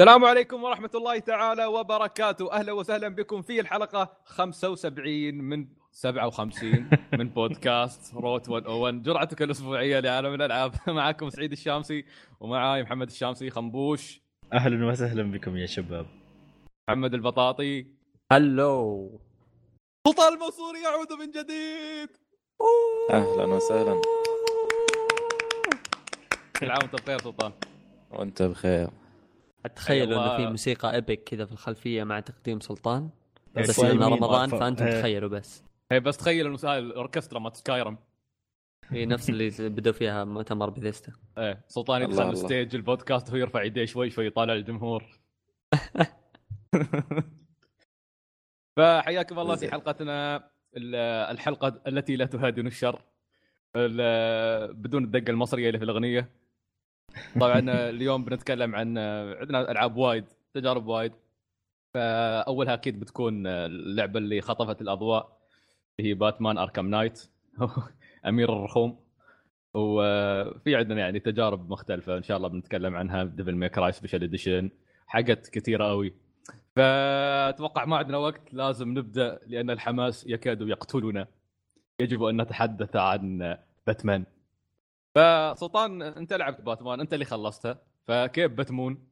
السلام عليكم ورحمة الله تعالى وبركاته، أهلا وسهلا بكم في الحلقة 75 من 57 من بودكاست روت 101 جرعتك الأسبوعية لعالم الألعاب، معكم سعيد الشامسي ومعاي محمد الشامسي خنبوش. أهلا وسهلا بكم يا شباب. محمد البطاطي. هلو. سلطان المنصوري يعود من جديد. أهلا وسهلا. كل عام وأنت بخير سلطان. وأنت بخير. أتخيل الله. إنه في موسيقى epic كذا في الخلفية مع تقديم سلطان إيه، بس إنه رمضان فأنتم إيه. تخيلوا بس هي بس تخيل الأوركسترا مالت Skyrim هي نفس اللي بدوا فيها مؤتمر بيثيستا إيه سلطان يدخل. ال stage البودكاست وهو يرفع يديه شوي شوي يطالع الجمهور فحياكم الله في. حلقتنا ال- الحلقة التي لا تهادن الشر ال- بدون الدقة المصرية اللي في الأغنية طبعا اليوم بنتكلم عن عندنا ألعاب وايد تجارب وايد. فأولها أكيد بتكون اللعبة اللي خطفت الأضواء اللي هي Batman Arkham Knight أمير الرحوم وفي عندنا يعني تجارب مختلفة إن شاء الله بنتكلم عنها Devil May Cry Special Edition حاجات كثيرة قوي فأتوقع ما عندنا وقت لازم نبدأ لأن الحماس يكاد يقتلنا. يجب أن نتحدث عن باتمان فسلطان انت لعبت باتمان انت اللي خلصتها فكيف باتمون؟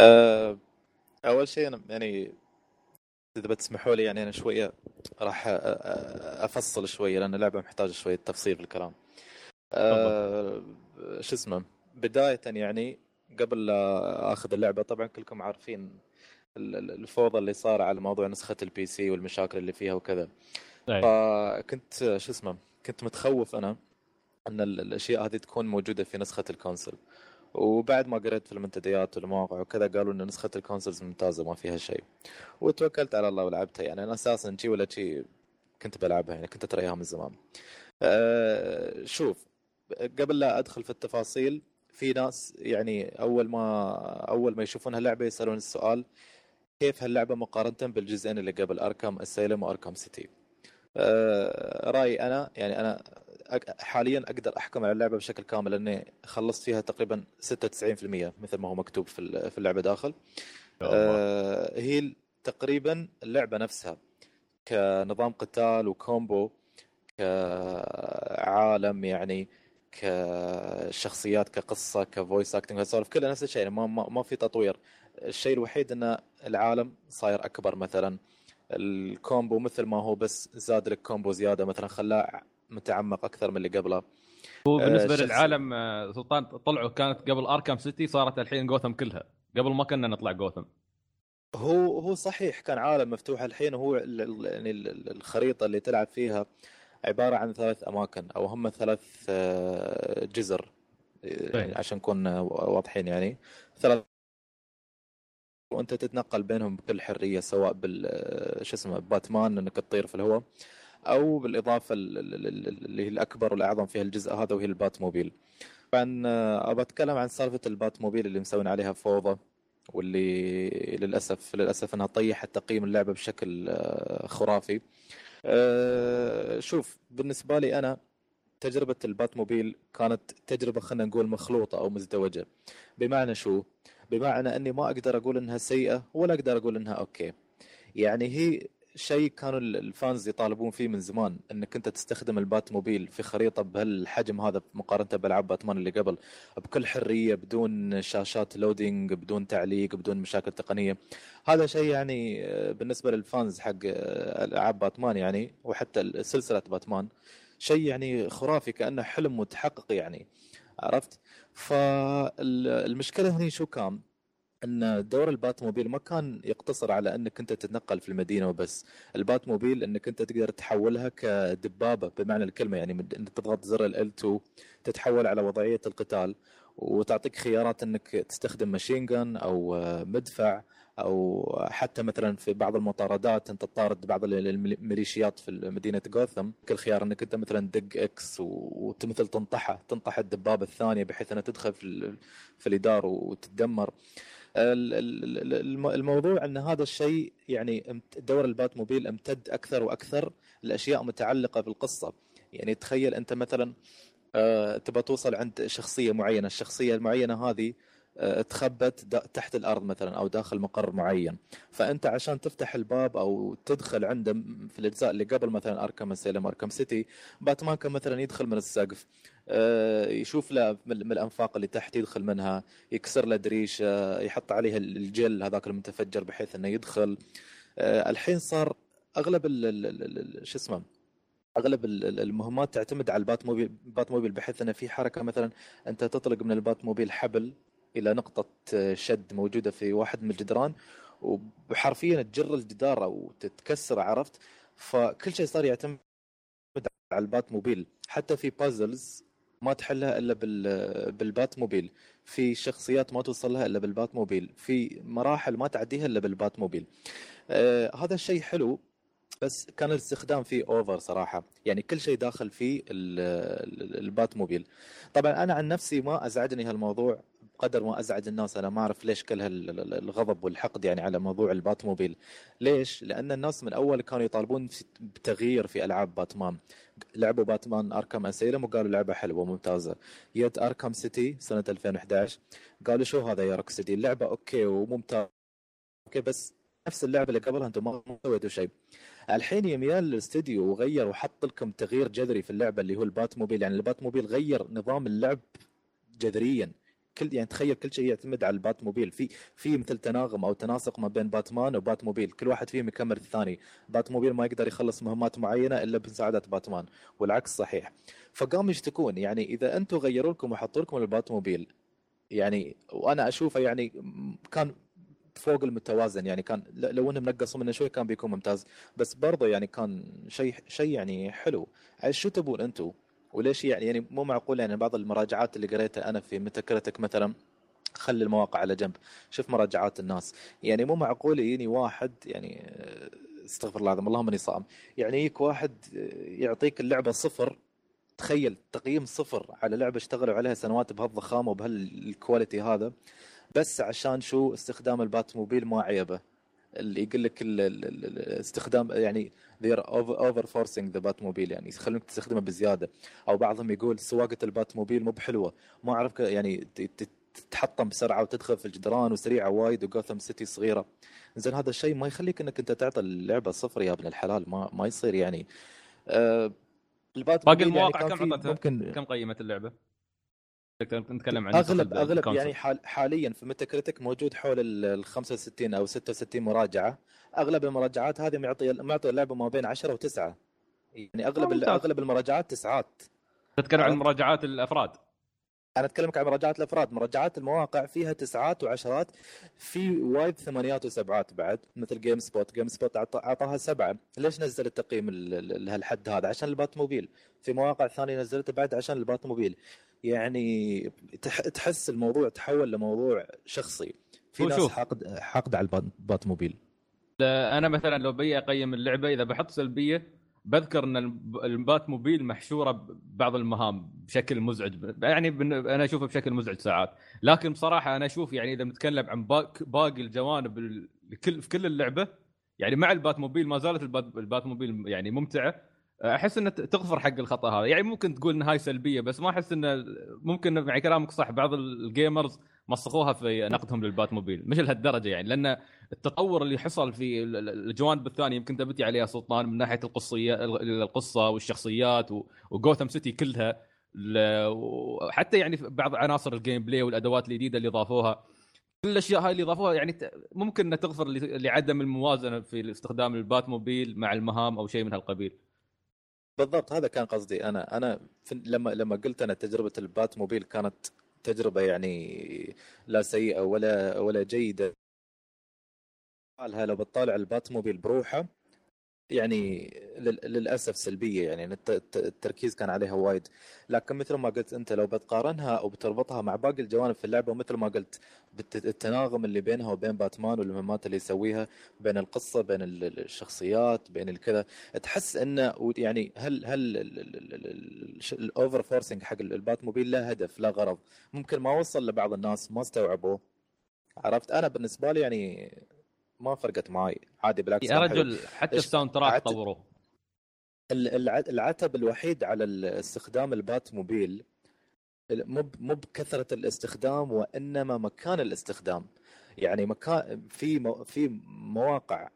أه أول شيء أنا يعني إذا بتسمحوا لي يعني أنا شوية راح أفصل شوية لأن اللعبة محتاجة شوية تفصيل في الكلام. أه شو اسمه؟ بداية يعني قبل لا أخذ اللعبة طبعا كلكم عارفين ال- ال- الفوضى اللي صار على موضوع نسخة ال PC والمشاكل اللي فيها وكذا. أي. فكنت شو اسمه؟ كنت متخوف أنا. أن ال- الأشياء هذه تكون موجودة في نسخة ال console. وبعد ما قريت في المنتديات والمواقع وكذا قالوا إن نسخة ال consoles ممتازة ما فيها شيء. وتوكلت على الله ولعبتها. يعني أنا أساسا شي ولا شي كنت بلعبها يعني كنت اترياها من زمان. أه شوف قبل لا أدخل في التفاصيل في ناس يعني أول ما أول ما يشوفون هاللعبة يسألون السؤال كيف هاللعبة مقارنة بالجزئين اللي قبل أركام اسيلم وأركام سيتي؟ أه رأيي أنا يعني أنا حاليا أقدر أحكم على اللعبة بشكل كامل لأني خلصت فيها تقريبا 96% مثل ما هو مكتوب في في اللعبة داخل. آه، هي تقريبا اللعبة نفسها كنظام قتال وكومبو كعالم يعني كشخصيات كقصة ك voice acting هالسوالف كلها نفس الشيء يعني ما, ما, ما في تطوير. الشيء الوحيد إن العالم صاير أكبر مثلا. ال combo مثل ما هو بس زاد لك combo زيادة مثلا خلاه متعمق أكثر من اللي قبله. هو بالنسبة الشخص- للعالم آه، سلطان طلعوا كانت قبل Arkham City صارت الحين جوثم كلها. قبل ما كنا نطلع جوثم. هو هو صحيح كان عالم مفتوح الحين ال- يعني ال- ال- الخريطة اللي تلعب فيها عبارة عن ثلاث أماكن أو هم ثلاث آه، جزر يعني عشان نكون واضحين يعني. ثلاث وأنت تتنقل بينهم بكل حرية سواء بال آه، شو اسمه باتمان إنك تطير في الهواء. أو بالإضافة ال- ال- ال- اللي هي الأكبر والأعظم فيها الجزء هذا وهي البات موبيل طبعا آه، ابى أتكلم عن سالفة البات موبيل اللي مسوين عليها فوضى واللي للأسف للأسف أنها طيحت تقييم اللعبة بشكل آه، خرافي. آه، شوف بالنسبة لي أنا تجربة ال Batmobile كانت تجربة خلينا نقول مخلوطة أو مزدوجة. بمعنى شو؟ بمعنى أني ما أقدر أقول إنها سيئة ولا أقدر أقول إنها أوكي. يعني هي شيء كانوا ال- ال fans يطالبون فيه من زمان إنك أنت تستخدم ال Batmobile في خريطة بهالحجم هذا مقارنة بألعاب باتمان اللي قبل بكل حرية بدون شاشات loading بدون تعليق بدون مشاكل تقنية. هذا شيء يعني آه، بالنسبة لل fans حق آه، ألعاب باتمان يعني وحتى سلسلة باتمان شيء يعني خرافي كأنه حلم متحقق يعني عرفت؟ فالمشكلة هنا شو كان؟ أن دور ال Batmobile ما كان يقتصر على أنك أنت تتنقل في المدينة وبس. ال Batmobile أنك أنت تقدر تحولها كدبابة بمعنى الكلمة يعني أنك تضغط زر ال 2 تتحول على وضعية القتال وتعطيك خيارات أنك تستخدم ماشين جن أو مدفع أو حتى مثلا في بعض المطاردات أنت تطارد بعض ال- الميليشيات في مدينة جوثم كل خيار أنك أنت مثلا دق إكس ومثل تنطحه تنطح الدبابة الثانية بحيث أنها تدخل في الادار وتتدمر. ال- ال- ال- الم- الموضوع أن هذا الشيء يعني دور البات موبيل أمتد أكثر وأكثر الاشياء متعلقة بالقصة. يعني تخيل أنت مثلا آه، تبى توصل عند شخصية معينة الشخصية المعينة هذه آه، تخبت تحت الأرض مثلا أو داخل مقر معين. فأنت عشان تفتح الباب أو تدخل عنده في الأجزاء اللي قبل مثلا أركم سيلم أركم سيتي باتمان كان مثلا يدخل من السقف. يشوف له من الأنفاق اللي تحت يدخل منها يكسر له دريشه يحط عليها الجل هذاك المتفجر بحيث إنه يدخل. آه، الحين صار أغلب شو اسمه؟ أغلب ال- ال- المهمات تعتمد على ال Batmobile Batmobile بحيث إنه في حركة مثلا أنت تطلق من ال Batmobile حبل إلى نقطة آه، شد موجودة في واحد من الجدران وحرفيا تجر الجدار أو تتكسر عرفت؟ فكل شيء صار يعتمد على ال Batmobile حتى في puzzles ما تحلها إلا بال بال Batmobile في شخصيات ما توصل لها إلا بال Batmobile في مراحل ما تعديها إلا بال Batmobile آه هذا الشيء حلو بس كان الاستخدام فيه over صراحة. يعني كل شيء داخل فيه ال- ال- ال Batmobile طبعا أنا عن نفسي ما أزعجني هالموضوع. بقدر ما أزعج الناس. أنا ما أعرف ليش كل هالغضب والحقد يعني على موضوع ال Batmobile ليش؟ لأن الناس من أول كانوا يطالبون بتغيير في ألعاب باتمان. لعبوا باتمان Arkham Asylum وقالوا لعبة حلوة ممتازه يت Arkham City سنة 2011 قالوا شو هذا يا Rocksteady؟ اللعبة أوكي وممتاز أوكي بس نفس اللعبة اللي قبلها أنتم ما سويتوا شيء. الحين يم يا الاستديو وغير وحط لكم تغيير جذري في اللعبة اللي هو ال Batmobile يعني ال Batmobile غير نظام اللعب جذريا. كل يعني تخيل كل شيء يعتمد على ال Batmobile في في مثل تناغم أو تناسق ما بين باتمان و Batmobile كل واحد فيهم يكمل الثاني. Batmobile ما يقدر يخلص مهمات معينة إلا بمساعدة باتمان والعكس صحيح. فقاموا يشتكون. يعني إذا أنتم غيروا لكم وحطوا لكم البات موبيل يعني وأنا أشوفه يعني كان فوق المتوازن. يعني كان لو إنهم نقصوا منه شوي كان بيكون ممتاز. بس برضه يعني كان شيء شيء يعني حلو. شو تبون أنتم وليش يعني يعني مو معقول يعني بعض المراجعات اللي قريتها أنا في متكرتك مثلا خلي المواقع على جنب. شوف مراجعات الناس. يعني مو معقول يجيني واحد يعني آه، استغفر الله العظيم اللهم إني صائم. يعني يجيك واحد آه، يعطيك اللعبة صفر. تخيل تقييم صفر على لعبة اشتغلوا عليها سنوات بهالضخامة وبهالكواليتي هذا بس عشان شو؟ استخدام البات موبيل ما عيبه. اللي يقول لك استخدام يعني they're over, over forcing the بات موبيل يعني يخلونك تستخدمه بزيادة. أو بعضهم يقول سواقة البات موبيل مو بحلوة. ما أعرف يعني تتحطم بسرعة وتدخل في الجدران وسريعة وايد وجوثم سيتي صغيرة. زين هذا الشيء ما يخليك إنك أنت تعطي اللعبة صفر يا ابن الحلال. ما ما يصير يعني. آه البات باقي يعني المواقع كان كم عطتها؟ ممكن كم قيمت اللعبة؟ نتكلم عن اغلب أغلب. يعني حال حاليا في ميتا كريتك موجود حول ال ال 65 أو 66 مراجعة. أغلب المراجعات هذه معطي معطي اللعبة ما بين 10 و9 يعني أغلب. أغلب المراجعات تسعات. تتكلم عن؟ مراجعات الأفراد. أنا اتكلم عن مراجعات الأفراد. مراجعات المواقع فيها تسعات وعشرات في وايد ثمانيات وسبعات بعد مثل GameSpot GameSpot عط- أعطاها سبعة. ليش نزل التقييم ال- ال- لهالحد هذا؟ عشان ال Batmobile في مواقع ثانية نزلته بعد عشان ال Batmobile يعني تح- تحس الموضوع تحول لموضوع شخصي. في ناس شوف. حاقد حاقد على ال Bat- ال Batmobile أنا مثلا لو بي أقيم اللعبة إذا بحط سلبية بذكر إن ال B- ال Batmobile محشوره ببعض المهام بشكل مزعج. يعني بن- أنا أشوفه بشكل مزعج ساعات. لكن بصراحة أنا أشوف يعني إذا بنتكلم عن باق- باقي الجوانب في كل اللعبة يعني مع ال Batmobile ما زالت ال Bat, ال Batmobile يعني ممتعة. أحس انها تغفر حق الخطأ هذا. يعني ممكن تقول ان هاي سلبية بس ما أحس إنه ممكن مع كلامك صح. بعض ال gamers مسخوها في نقدهم لل Batmobile مش لهالدرجة يعني لأن التطور اللي حصل في ال- ال- الجوانب الثانية يمكن ثبتي عليها سلطان من ناحية القصية القصة والشخصيات و Gotham City كلها وحتى يعني بعض عناصر ال gameplay والأدوات الجديدة اللي ضافوها. كل الأشياء هاي اللي ضافوها يعني ممكن إنها تغفر لعدم الموازنة في استخدام ال Batmobile مع المهام أو شيء من هالقبيل. بالضبط هذا كان قصدي. أنا أنا لما لما قلت أنا تجربة ال Batmobile كانت تجربة يعني لا سيئة ولا ولا جيدة. لو بتطالع ال Batmobile بروحه. يعني لل- للأسف سلبية يعني الت- الت- التركيز كان عليها وايد. لكن مثل ما قلت أنت لو بتقارنها أو بتربطها مع باقي الجوانب في اللعبة ومثل ما قلت التناغم اللي بينها وبين باتمان والمهمات اللي يسويها بين القصة بين ال- ال- الشخصيات بين الكذا تحس إنه يعني هل هل ال over forcing حق ال Batmobile له هدف له غرض. ممكن ما وصل لبعض الناس ما استوعبوه. عرفت؟ أنا بالنسبة لي يعني ما فرقت معي عادي بالعكس يا. رجل حتى ال soundtrack طوروه. ال- الع- العتب الوحيد على استخدام ال Batmobile مو مو بكثرة الاستخدام وإنما مكان الاستخدام. يعني مكان في مو- في مواقع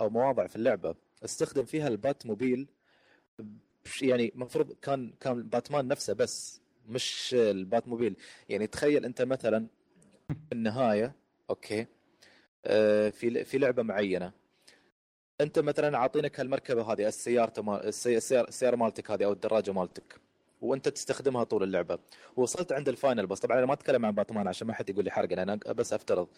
أو مواضع في اللعبة استخدم فيها ال Batmobile يعني المفروض كان كان باتمان نفسه بس مش ال Batmobile يعني تخيل أنت مثلا في النهاية okay في في لعبة معينة. أنت مثلا عاطينك هالمركبة هذه السيارة مال السي- السيارة السيارة مالتك هذه أو الدراجة مالتك وأنت تستخدمها طول اللعبة. وصلت عند ال final boss. طبعا أنا ما أتكلم عن باتمان عشان ما حد يقول لي حرق أنا بس أفترض.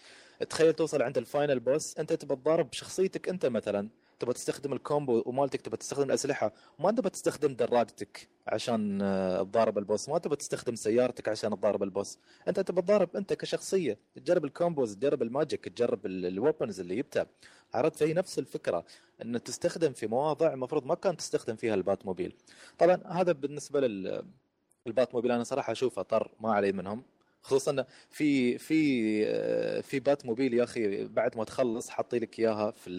تخيل توصل عند ال final boss أنت تبى تضارب بشخصيتك أنت مثلا. تبى تستخدم ال combo ومالتك تبى تستخدم الأسلحة ما تبى تستخدم دراجتك عشان آه، تضارب ال boss ما تبى تستخدم سيارتك عشان تضارب ال boss. أنت تبى تضارب أنت كشخصية تجرب ال combos تجرب ال magic تجرب ال weapons اللي جبتها عرفت؟ فهي نفس الفكرة إن تستخدم في مواضع المفروض ما كان تستخدم فيها البات موبيل طبعا هذا بالنسبة لل البات موبيل أنا صراحة أشوفه طر ما علي منهم. خصوصا في في آه، في بات موبيل يا أخي بعد ما تخلص حاطي لك إياها في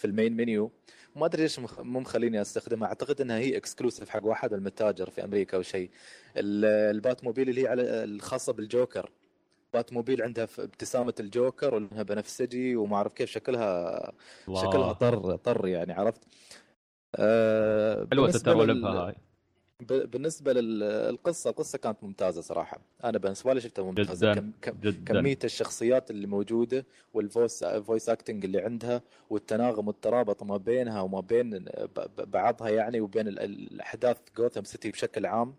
في ال main menu. ما أدري ليش مو مخليني أستخدمها. أعتقد إنها هي exclusive حق واحد من المتاجر في أمريكا أو شيء. ال- البات موبيل اللي هي على الخاصة بالجوكر. بات موبيل عندها ابتسامة الجوكر وإنها بنفسجي وما أعرف كيف شكلها الله. شكلها طر طر يعني عرفت؟ آه حلوة لعبها هاي. بالنسبة للقصه القصة كانت ممتازة صراحة. أنا بالنسبة لي شفتها ممتازة. جداً. كم جدا. كمية الشخصيات اللي موجودة وال voice voice acting اللي عندها والتناغم والترابط ما بينها وما بين بعضها يعني وبين ال- الأحداث جوثام سيتي بشكل عام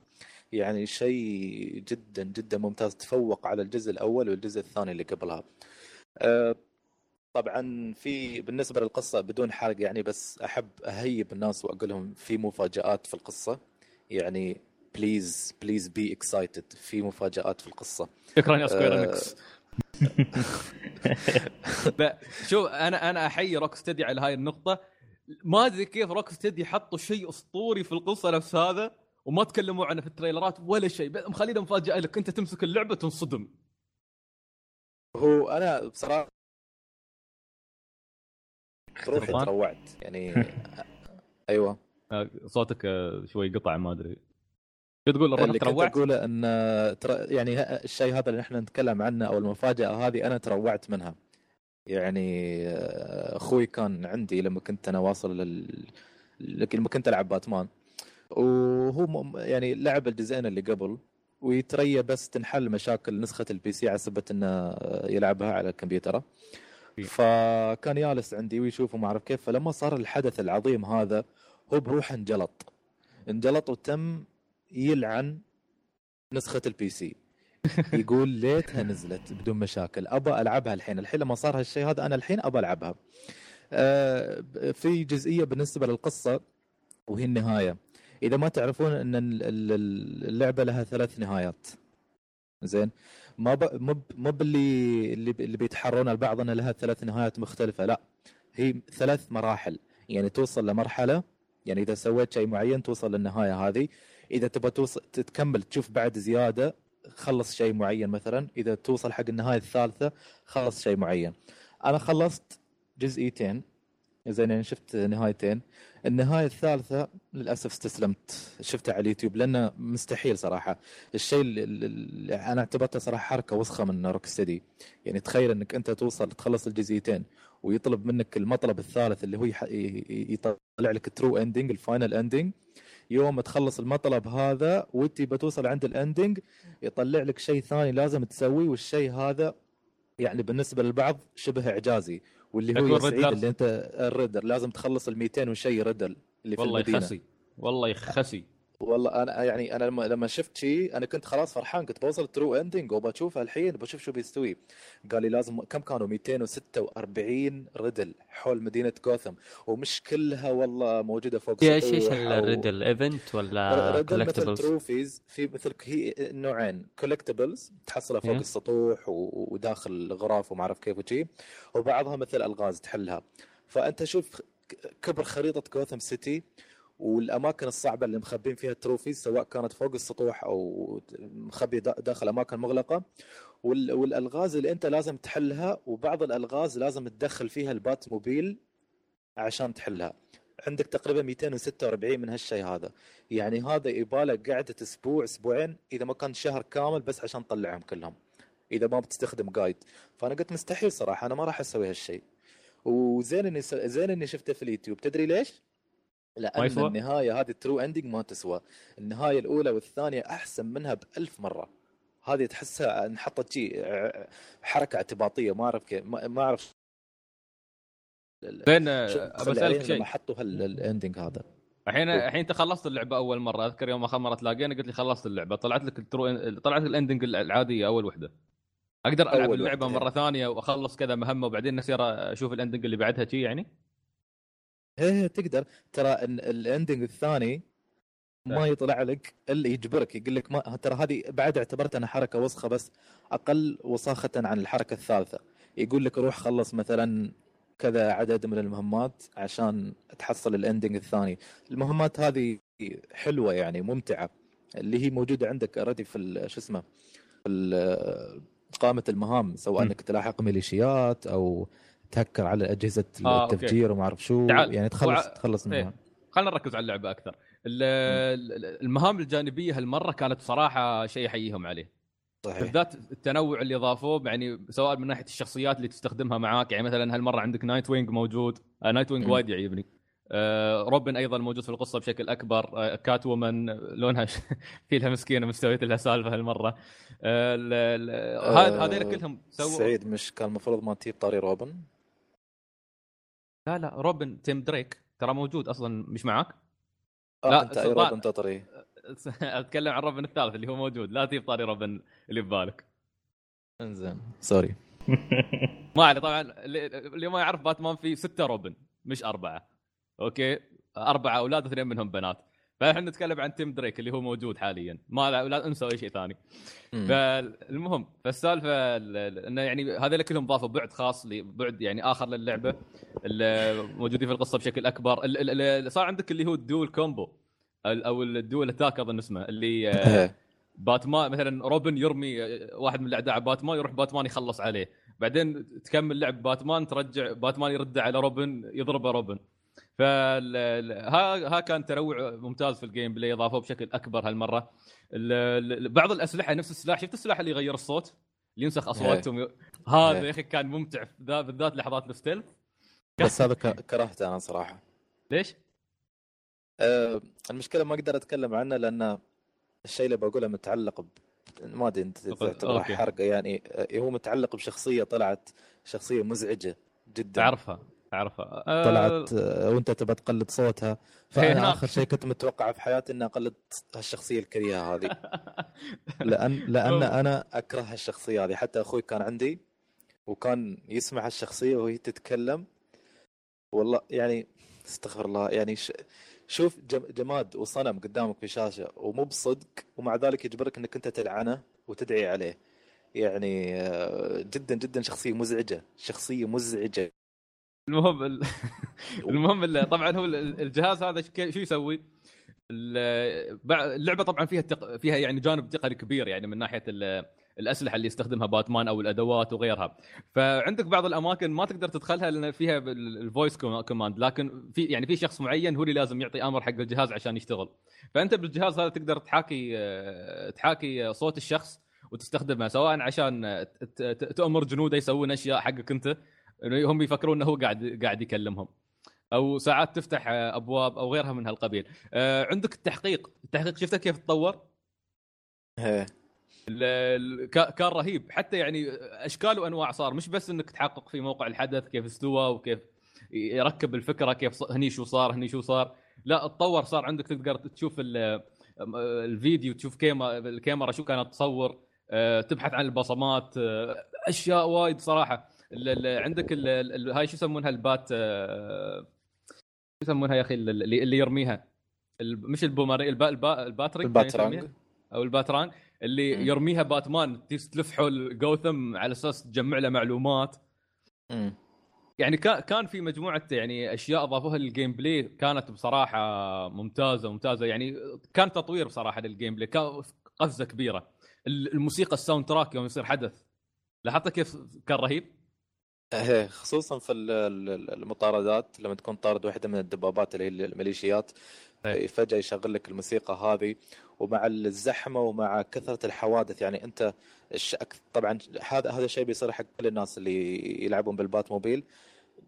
يعني شيء جدا جدا ممتاز. تفوق على الجزء الأول والجزء الثاني اللي قبلها. أه، طبعا في بالنسبة للقصة بدون حرق يعني بس أحب أهيب الناس واقول لهم في مفاجآت في القصة. يعني please please be excited في مفاجآت في القصة. شكرا يا سكوير آه. اينكس شوف أنا أنا أحيي روك ستيدي على هاي النقطة. ما أدري كيف روك ستدي حطوا شيء أسطوري في القصة نفس هذا وما تكلموا عنه في التريلرات ولا شيء. مخلينا مفاجأة لك. أنت تمسك اللعبة تنصدم. هو أنا بصراحة روحي. تروعت. يعني أيوه. صوتك آه، شوي قطع ما أدري. شو تقول اللي كنت تروعت؟ أقوله إن ترى يعني ه- الشيء هذا اللي إحنا نتكلم عنه أو المفاجأة هذه أنا تروعت منها. يعني آه، أخوي كان عندي لما كنت أنا واصل لل... لما كنت ألعب باتمان. وهو م- يعني لعب الجزئين اللي قبل ويتريى بس تنحل مشاكل نسخة ال PC على سبة إنه يلعبها على كمبيوتره إيه. فكان جالس عندي ويشوف وما أعرف كيف. فلما صار الحدث العظيم هذا هو بروحه انجلط. انجلط وتم يلعن نسخة ال PC يقول ليتها نزلت بدون مشاكل. ابى ألعبها الحين. الحين لما صار هالشيء هذا أنا الحين ابى ألعبها. آه، في جزئية بالنسبة للقصة وهي النهاية. إذا ما تعرفون إن ال- ال- اللعبة لها ثلاث نهايات. زين؟ ما ب... مو ب... مو باللي اللي, اللي بيتحرون البعض إن لها ثلاث نهايات مختلفة. لا. هي ثلاث مراحل. يعني توصل لمرحلة يعني إذا سويت شيء معين توصل للنهاية هذه. إذا تبغى توصل تكمل تشوف بعد زيادة خلص شيء معين مثلا. إذا توصل حق النهاية الثالثة خلص شيء معين. أنا خلصت جزئيتين. زين يعني شفت نهايتين. النهاية الثالثة للأسف استسلمت. شفتها على اليوتيوب لأنه مستحيل صراحة. الشيء اللي أنا اعتبرته صراحة حركة وسخة من روك ستدي. يعني تخيل إنك أنت توصل تخلص الجزئيتين. ويطلب منك المطلب الثالث اللي هو يطلع لك true ending ال final ending يوم تخلص المطلب هذا وانت بتوصل عند ال ending يطلع لك شيء ثاني لازم تسويه والشيء هذا يعني بالنسبة للبعض شبه إعجازي واللي هو سعيد. اللي أنت ال riddler لازم تخلص ال 200 وشيء riddle اللي في والله المدينة. يخسي. والله يخسي. والله أنا يعني أنا لما لما شفت شيء أنا كنت خلاص فرحان كنت بوصل true ending وبشوفها الحين بشوف شو بيستوي قال لي لازم كم كانوا 246 riddle حول مدينة جوثم ومش كلها والله موجودة فوق إيش إيش ال riddle event ولا collectibles؟ trophies في مثل هي نوعين collectibles تحصلها فوق إيه. السطوح وداخل الغرف وما أعرف كيف وشي وبعضها مثل الغاز تحلها فأنت شوف كبر خريطة جوثم سيتي والأماكن الصعبة اللي مخبين فيها ال trophies سواء كانت فوق السطوح أو مخبي دا- داخل أماكن مغلقة. وال- والألغاز اللي أنت لازم تحلها وبعض الألغاز لازم تدخل فيها البات موبيل عشان تحلها. عندك تقريبا 246 من هالشيء هذا. يعني هذا يباله قعدة أسبوع أسبوعين إذا ما كان شهر كامل بس عشان تطلعهم كلهم إذا ما بتستخدم guide فأنا قلت مستحيل صراحة أنا ما راح أسوي هالشيء. وزين إني س... زين إني شفته في اليوتيوب. تدري ليش؟ لأن يسوى؟ النهاية هذه ال true ending ما تسوى. النهاية الأولى والثانية أحسن منها بألف مرة. هذه تحسها انحطت شيء حركة اعتباطية ما أعرف كيف ما أعرف. زين شو- آه، بسالك شيء. حطوا هال ending هذا. الحين الحين انت خلصت اللعبة أول مرة. أذكر يوم آخر مرة تلاقينا قلت لي خلصت اللعبة. طلعت لك ال true طلعت لك ال ending العادية أول وحدة. أقدر ألعب اللعبة وحدة. مرة ثانية وأخلص كذا مهمة وبعدين أصير أشوف ال ending اللي بعدها شي يعني؟ إيه تقدر. ترى ال- ال ending الثاني ما يطلع لك الا يجبرك يقول لك ما ترى هذه بعد اعتبرت أنا حركة وسخة بس أقل وساخة عن الحركة الثالثة. يقول لك روح خلص مثلا كذا عدد من المهمات عشان تحصل ال ending الثاني. المهمات هذه حلوة يعني ممتعة. اللي هي موجودة عندك already في شو اسمه في قائمة المهام سواء. إنك تلاحق ميليشيات أو تهكر على أجهزة آه، okay. التفجير وما أعرف شو. تعال. يعني تخلص وع- تخلص إيه. المهام خلينا نركز على اللعبة أكثر. ال- ال- المهام الجانبية هالمرة كانت صراحة شيء احييهم عليه. صحيح. بالذات التنوع اللي ضافوه يعني سواء من ناحية الشخصيات اللي تستخدمها معاك يعني مثلا هالمرة عندك نايت وينج موجود. آه نايت وينج. وايد يعجبني. آه روبن أيضا موجود في القصة بشكل أكبر. آه كات وومن لونها ش- في لها مسكينة مستويت لها سالفة هالمرة. آه هذا آه، هذول كلهم سووا سعيد مش كان المفروض ما تجيب طاري روبن؟ لا لا روبن تيم دريك ترى موجود أصلا مش معاك؟ آه لا، أنت أي. روبن تطري. أتكلم عن روبن الثالث اللي هو موجود. لا تجيب طاري روبن اللي ببالك. انزين sorry. ما عليه طبعا اللي اللي ما يعرف باتمان في ستة روبن مش أربعة. okay؟ أربعة أولاد اثنين منهم بنات. فاحنا نتكلم عن تيم دريك اللي هو موجود حاليا. ما لا, لا انسوا أي شيء ثاني. فالمهم فالسالفة ال- ال- انه يعني هذول كلهم ضافوا بعد خاص بعد يعني آخر للعبة موجودين في القصة بشكل أكبر. ال- ال- ال- صار عندك اللي هو ال dual combo أو ال dual attack اظن اسمه اللي إيه. باتمان مثلا روبن يرمي واحد من الأعداء على باتمان يروح باتمان يخلص عليه. بعدين تكمل لعب باتمان ترجع باتمان يرد على روبن يضربه روبن. ال- ها كان تنوع ممتاز في ال gameplay إضافوه بشكل أكبر هالمرة. ال- ال- بعض الأسلحة نفس السلاح شفت السلاح اللي يغير الصوت؟ اللي ينسخ أصواتهم. ي- هذا إيه. يا أخي كان ممتع ذا- بالذات لحظات ال stealth بس هذا كرهته أنا صراحة. ليش؟ أه المشكلة ما أقدر أتكلم عنه لأن الشيء اللي بقوله متعلق ب... ما أدري أنت تعتبره أوكي. حرقه يعني آه، هو متعلق بشخصية طلعت شخصية مزعجة جدا. تعرفها. تعرفها أه طلعت آه، وانت تبى تقلد صوتها. هي فأنا هناك. آخر شيء كنت متوقع في حياتي إني أقلد هالشخصية الكريهة هذه. لأن لأن أنا أكره هالشخصية هذه. حتى أخوي كان عندي وكان يسمع هالشخصية وهي تتكلم. والله يعني استغفر الله. يعني ش... شوف جم... جماد وصنم قدامك في شاشة ومو بصدق ومع ذلك يجبرك إنك أنت تلعنه وتدعي عليه. يعني آه، جدا جدا شخصية مزعجة. شخصية مزعجة. المهم ال... المهم ال- طبعا هو ال- الجهاز هذا شو يسوي؟ اللعبة طبعا فيها تق... فيها يعني جانب تقني كبير يعني من ناحية ال... الأسلحة اللي يستخدمها باتمان أو الأدوات وغيرها. فعندك بعض الأماكن ما تقدر تدخلها لأن فيها ال voice command لكن في يعني في شخص معين هو اللي لازم يعطي آمر حق الجهاز عشان يشتغل. فأنت بالجهاز هذا تقدر تحاكي آه، تحاكي صوت الشخص وتستخدمه سواء عشان تأمر جنوده يسوون أشياء حقك أنت إنه هم يفكرون إنه هو قاعد قاعد يكلمهم. أو ساعات تفتح أبواب أو غيرها من هالقبيل. آه، عندك التحقيق. التحقيق شفته كيف تطور؟ إيه. كان رهيب. حتى يعني أشكال وأنواع صار. مش بس إنك تحقق في موقع الحدث كيف استوى وكيف يركب الفكرة كيف هني شو صار هني شو صار. لا اتطور صار عندك. تقدر تشوف ال- الفيديو تشوف كيما الكاميرا شو كانت تصور. آه، تبحث عن البصمات. آه، أشياء وايد صراحة. عندك هاي شو يسمونها؟ البات آه، شو يسمونها يا أخي؟ اللي اللي يرميها. مش البومري البا البا ال batarang ال batarang. يسميها؟ أو ال batarang اللي مم. يرميها باتمان تيس- تلف حول جوثم على أساس تجمع له معلومات. مم. يعني كان كان في مجموعة يعني أشياء أضافوها لل gameplay كانت بصراحة ممتازة ممتازة. يعني كان تطوير بصراحة لل gameplay كان قفزة كبيرة. ال- الموسيقى ال soundtrack يوم يصير حدث. لاحظت كيف كان رهيب؟ إيه خصوصا في ال- ال- المطاردات لما تكون طارد واحدة من الدبابات اللي هي الميليشيات إيه. فجأة يشغل لك الموسيقى هذه ومع الزحمة ومع كثرة الحوادث يعني أنت طبعا هذا هذا الشيء بيصير حق كل الناس اللي يلعبون بالبات موبيل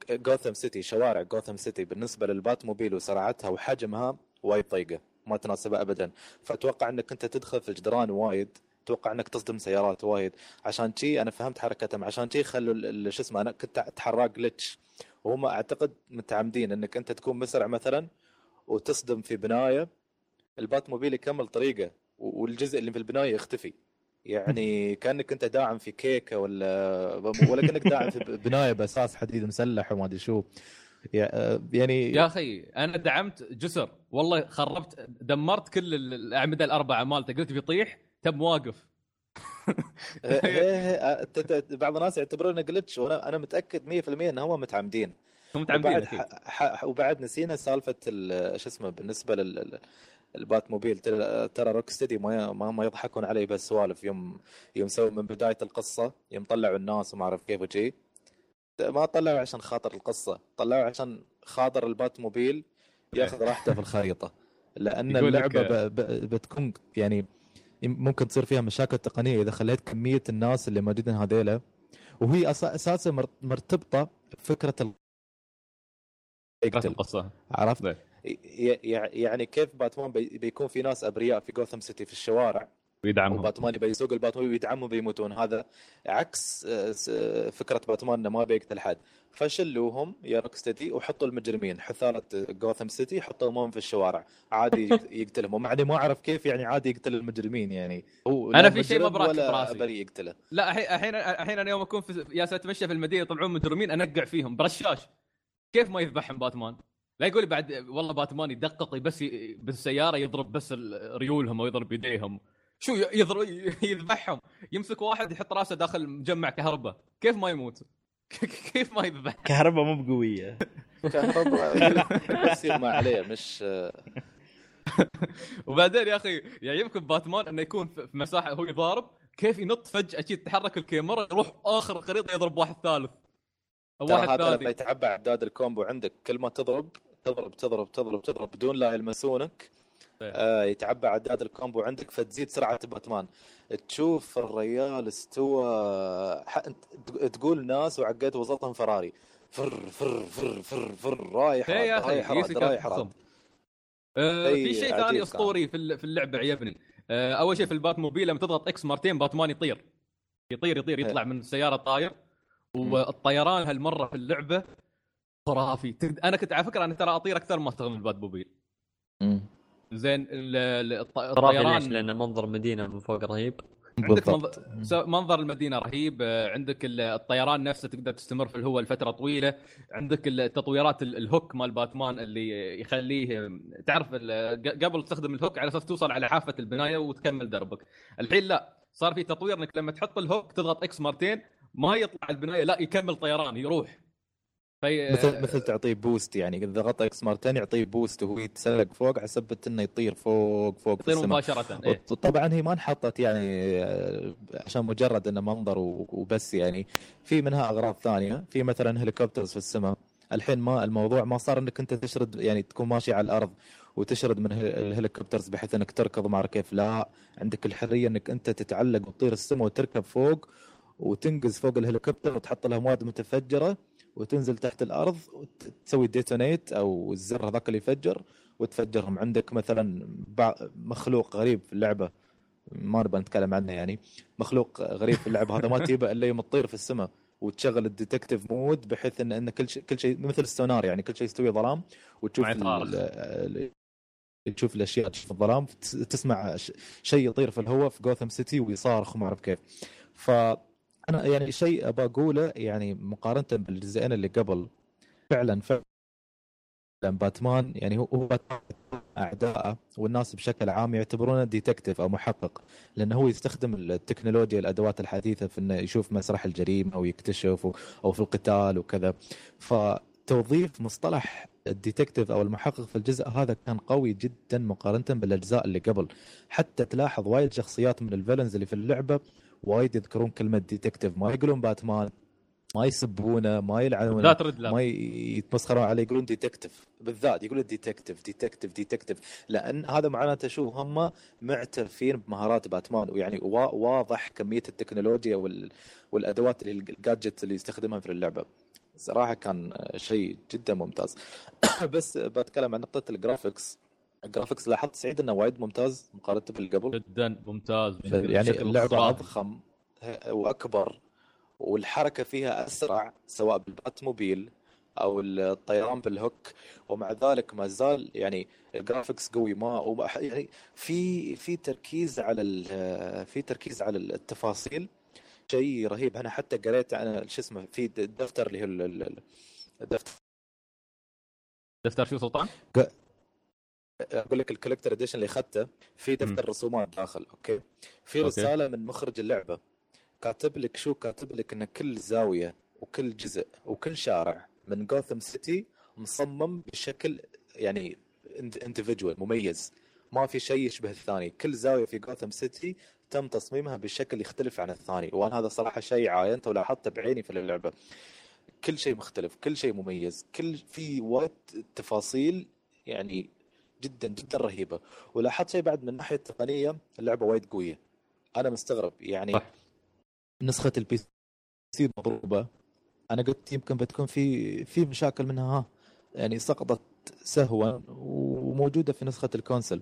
جوثم سيتي شوارع جوثم سيتي بالنسبة للبات موبيل وسرعتها وحجمها وايد ضيقه ما تناسبها ابدا فأتوقع إنك أنت تدخل في الجدران وايد أتوقع انك تصدم سيارات وايد. عشان شي أنا فهمت حركتهم. عشان شي خلوا شو اسمه أنا كنت اتحرك جلتش وهم اعتقد متعمدين انك انت تكون مسرع مثلا وتصدم في بناية. البات موبيل يكمل طريقة والجزء اللي في البناية يختفي. يعني كأنك انت داعم في كيكة ولا ولا كأنك داعم في بناية بأساس حديد مسلح وما أدري شو. يا- يعني يا أخي أنا دعمت جسر. والله خربت دمرت كل ال- الأعمدة الأربعة مالته. قلت بيطيح تم واقف. إيه إيه ت- بعض الناس يعتبرونه جلتش وأنا أنا متأكد 100% إن هم متعمدين. هم متعمدين وبعد ح- وبعد نسينا سالفة ال- شو اسمه بالنسبة لل البات موبيل ترى روك ستدي ما ما, ما يضحكون علي بس سوالف. يوم يوم سووا من بداية القصة يوم طلعوا الناس وما أعرف كيف وشي. ما طلعوا عشان خاطر القصة طلعوا عشان خاطر البات موبيل ياخذ راحته في الخريطة. لأن اللعبة ب... ب... بتكون يعني ممكن تصير فيها مشاكل تقنية إذا خليت كمية الناس اللي موجودين هذيلا وهي. أساسا مر- مرتبطة بفكرة ال... فكرة القصة عرفت؟ يعني كيف باتمان بي- بيكون في ناس أبرياء في جوثم سيتي في الشوارع ويدعمهم. وباتمان يبي يسوق الباتمان ويدعمهم بيموتون هذا عكس آه، آه، فكرة باتمان إنه ما بيقتل حد. فشلوهم يا روك ستدي وحطوا المجرمين. حثالة جوثم سيتي حطوهم في الشوارع. عادي يقت- يقتلهم. ومع إني ما أعرف كيف يعني عادي يقتل المجرمين يعني. هو لا في شيء ما براكب براسي. بريء يقتله. لا الحين الحين الحين أنا يوم أكون في يا اتمشى في المدينة يطلعون مجرمين أنقع فيهم. برشاش. كيف ما يذبحهم باتمان؟ لا يقول لي بعد والله باتمان يدقق بس بالسيارة يضرب بس ريولهم أو يضرب يديهم. شو يذبحهم يمسك واحد يحط راسه داخل مجمع كهرباء كيف ما يموت؟ كيف ما يذبح؟ كهرباء مو بقوية كهرباء يصير ما عليه مش وبعدين يا أخي يعجبك باتمان إنه يكون في مساحة هو يضارب كيف ينط فجأة شي تتحرك الكاميرا يروح آخر الخريطه يضرب واحد ثالث أو واحد هذا لما ثاني يتعبى عداد ال combo عندك كل ما تضرب تضرب تضرب تضرب تضرب بدون لا يلمسونك. آه يتعبى عداد ال combo عندك فتزيد سرعة باتمان. تشوف الريال استوى تقول ناس وعقيت وسطهم فراري. فر فر فر فر فر رايح إيه راد، رايح راد رايح. راد آه شيء في شيء ثاني. أسطوري في ال- في اللعبة عجبني آه أول شيء في البات موبيل لما تضغط X مرتين باتمان يطير. يطير يطير يطلع من السيارة طاير والطيران هالمرة في اللعبة خرافي. أنا كنت على فكرة أنا ترى أطير أكثر ما أستخدم البات موبيل مم. زين ال- ال- الط- خرافي ليش؟ الطيران. لأن منظر المدينة من فوق رهيب. عندك بالضبط. منظر, منظر المدينة رهيب. آه، عندك ال- الطيران نفسه تقدر تستمر في الهواء لفترة طويلة. عندك التطويرات ال- ال hook مال باتمان اللي يخليه تعرف قبل تستخدم ال hook على أساس توصل على حافة البناية وتكمل دربك. الحين لا صار في تطوير إنك لما تحط الهوك تضغط X مرتين ما يطلع البناية لا يكمل طيران يروح. في مثل مثل تعطيه boost يعني. إذا ضغط X مرتين يعطيه boost وهو يتسلق فوق على سبة إنه يطير فوق فوق في يطير السماء. مباشرة إيه. طبعا هي ما انحطت يعني آه، عشان مجرد إنه منظر وبس يعني. في منها أغراض ثانية. في مثلا helicopters في السماء. الحين ما الموضوع ما صار إنك أنت تشرد يعني تكون ماشي على الأرض وتشرد من ال helicopters بحيث إنك تركض ما كيف لا عندك الحرية إنك أنت تتعلق وتطير السماء وتركب فوق وتنقز فوق الهليكوبتر وتحط لها مواد متفجرة وتنزل تحت الأرض وتسوي detonate أو الزر هذاك اللي يفجر وتفجرهم. عندك مثلا مخلوق غريب في اللعبة ما نبغى نتكلم عنه يعني. مخلوق غريب في اللعبة هذا ما تجيبه إلا يوم تطير في السماء وتشغل ال detective mode بحيث ان إن كل شيء كل شيء مثل السونار يعني كل شيء يستوي ظلام وتشوف تشوف الأشياء تشوف الظلام تس- تسمع شيء يطير في الهواء في جوثم سيتي ويصارخ وما أعرف كيف. ف أنا يعني شيء أبى أقوله يعني مقارنة بالجزئين اللي قبل فعلا فعلا باتمان يعني هو اعدائه والناس بشكل عام يعتبرونه detective أو محقق لأنه هو يستخدم التكنولوجيا الأدوات الحديثة في إنه يشوف مسرح الجريمة ويكتشف و- أو في القتال وكذا. فتوظيف مصطلح ال detective أو المحقق في الجزء هذا كان قوي جدا مقارنة بالأجزاء اللي قبل. حتى تلاحظ وايد شخصيات من ال villains اللي في اللعبة وايد يذكرون كلمة detective ما يقولون باتمان ما يسبونه ما يلعنونه ذات ريدلر ما ي- يتمسخرون عليه يقولون detective بالذات يقولون detective detective detective لأن هذا معناته شو هم معترفين بمهارات باتمان ويعني وا- واضح كمية التكنولوجيا وال... والأدوات اللي ال gadget اللي يستخدمها في اللعبة. صراحة كان شيء جدا ممتاز. بس بتكلم عن نقطة ال graphics ال graphics لاحظت سعيد إنه وايد ممتاز مقارنه باللي قبل جدا ممتاز. يعني اللعبة. اضخم وأكبر والحركة فيها أسرع سواء بالباتموبيل أو الطيران بال hook. ومع ذلك ما زال يعني ال graphics قوي. ما يعني في في تركيز على في تركيز على التفاصيل. شيء رهيب. أنا حتى قريت عن شو اسمه في دفتر اللي هو ال- ال- ال- الدفتر دفتر شو سلطان؟ أقول لك ال collector edition اللي أخذته في دفتر رسومات داخل أوكي؟ في. رسالة من مخرج اللعبة كاتب لك شو؟ كاتب لك إن كل زاوية وكل جزء وكل شارع من جوثم سيتي مصمم بشكل يعني individual مميز. ما في شيء يشبه الثاني. كل زاوية في جوثم سيتي تم تصميمها بشكل يختلف عن الثاني وأنا هذا صراحة شيء عاينته ولاحظته بعيني في اللعبة. كل شيء مختلف كل شيء مميز كل في وايد تفاصيل يعني جدا جدا رهيبة. ولاحظت شيء بعد من الناحيه التقنيه اللعبة وايد قوية. أنا مستغرب. يعني صح. نسخة ال PC مضروبة. أنا قلت يمكن بتكون في في مشاكل منها. ها يعني سقطت سهوا وموجودة في نسخة ال console.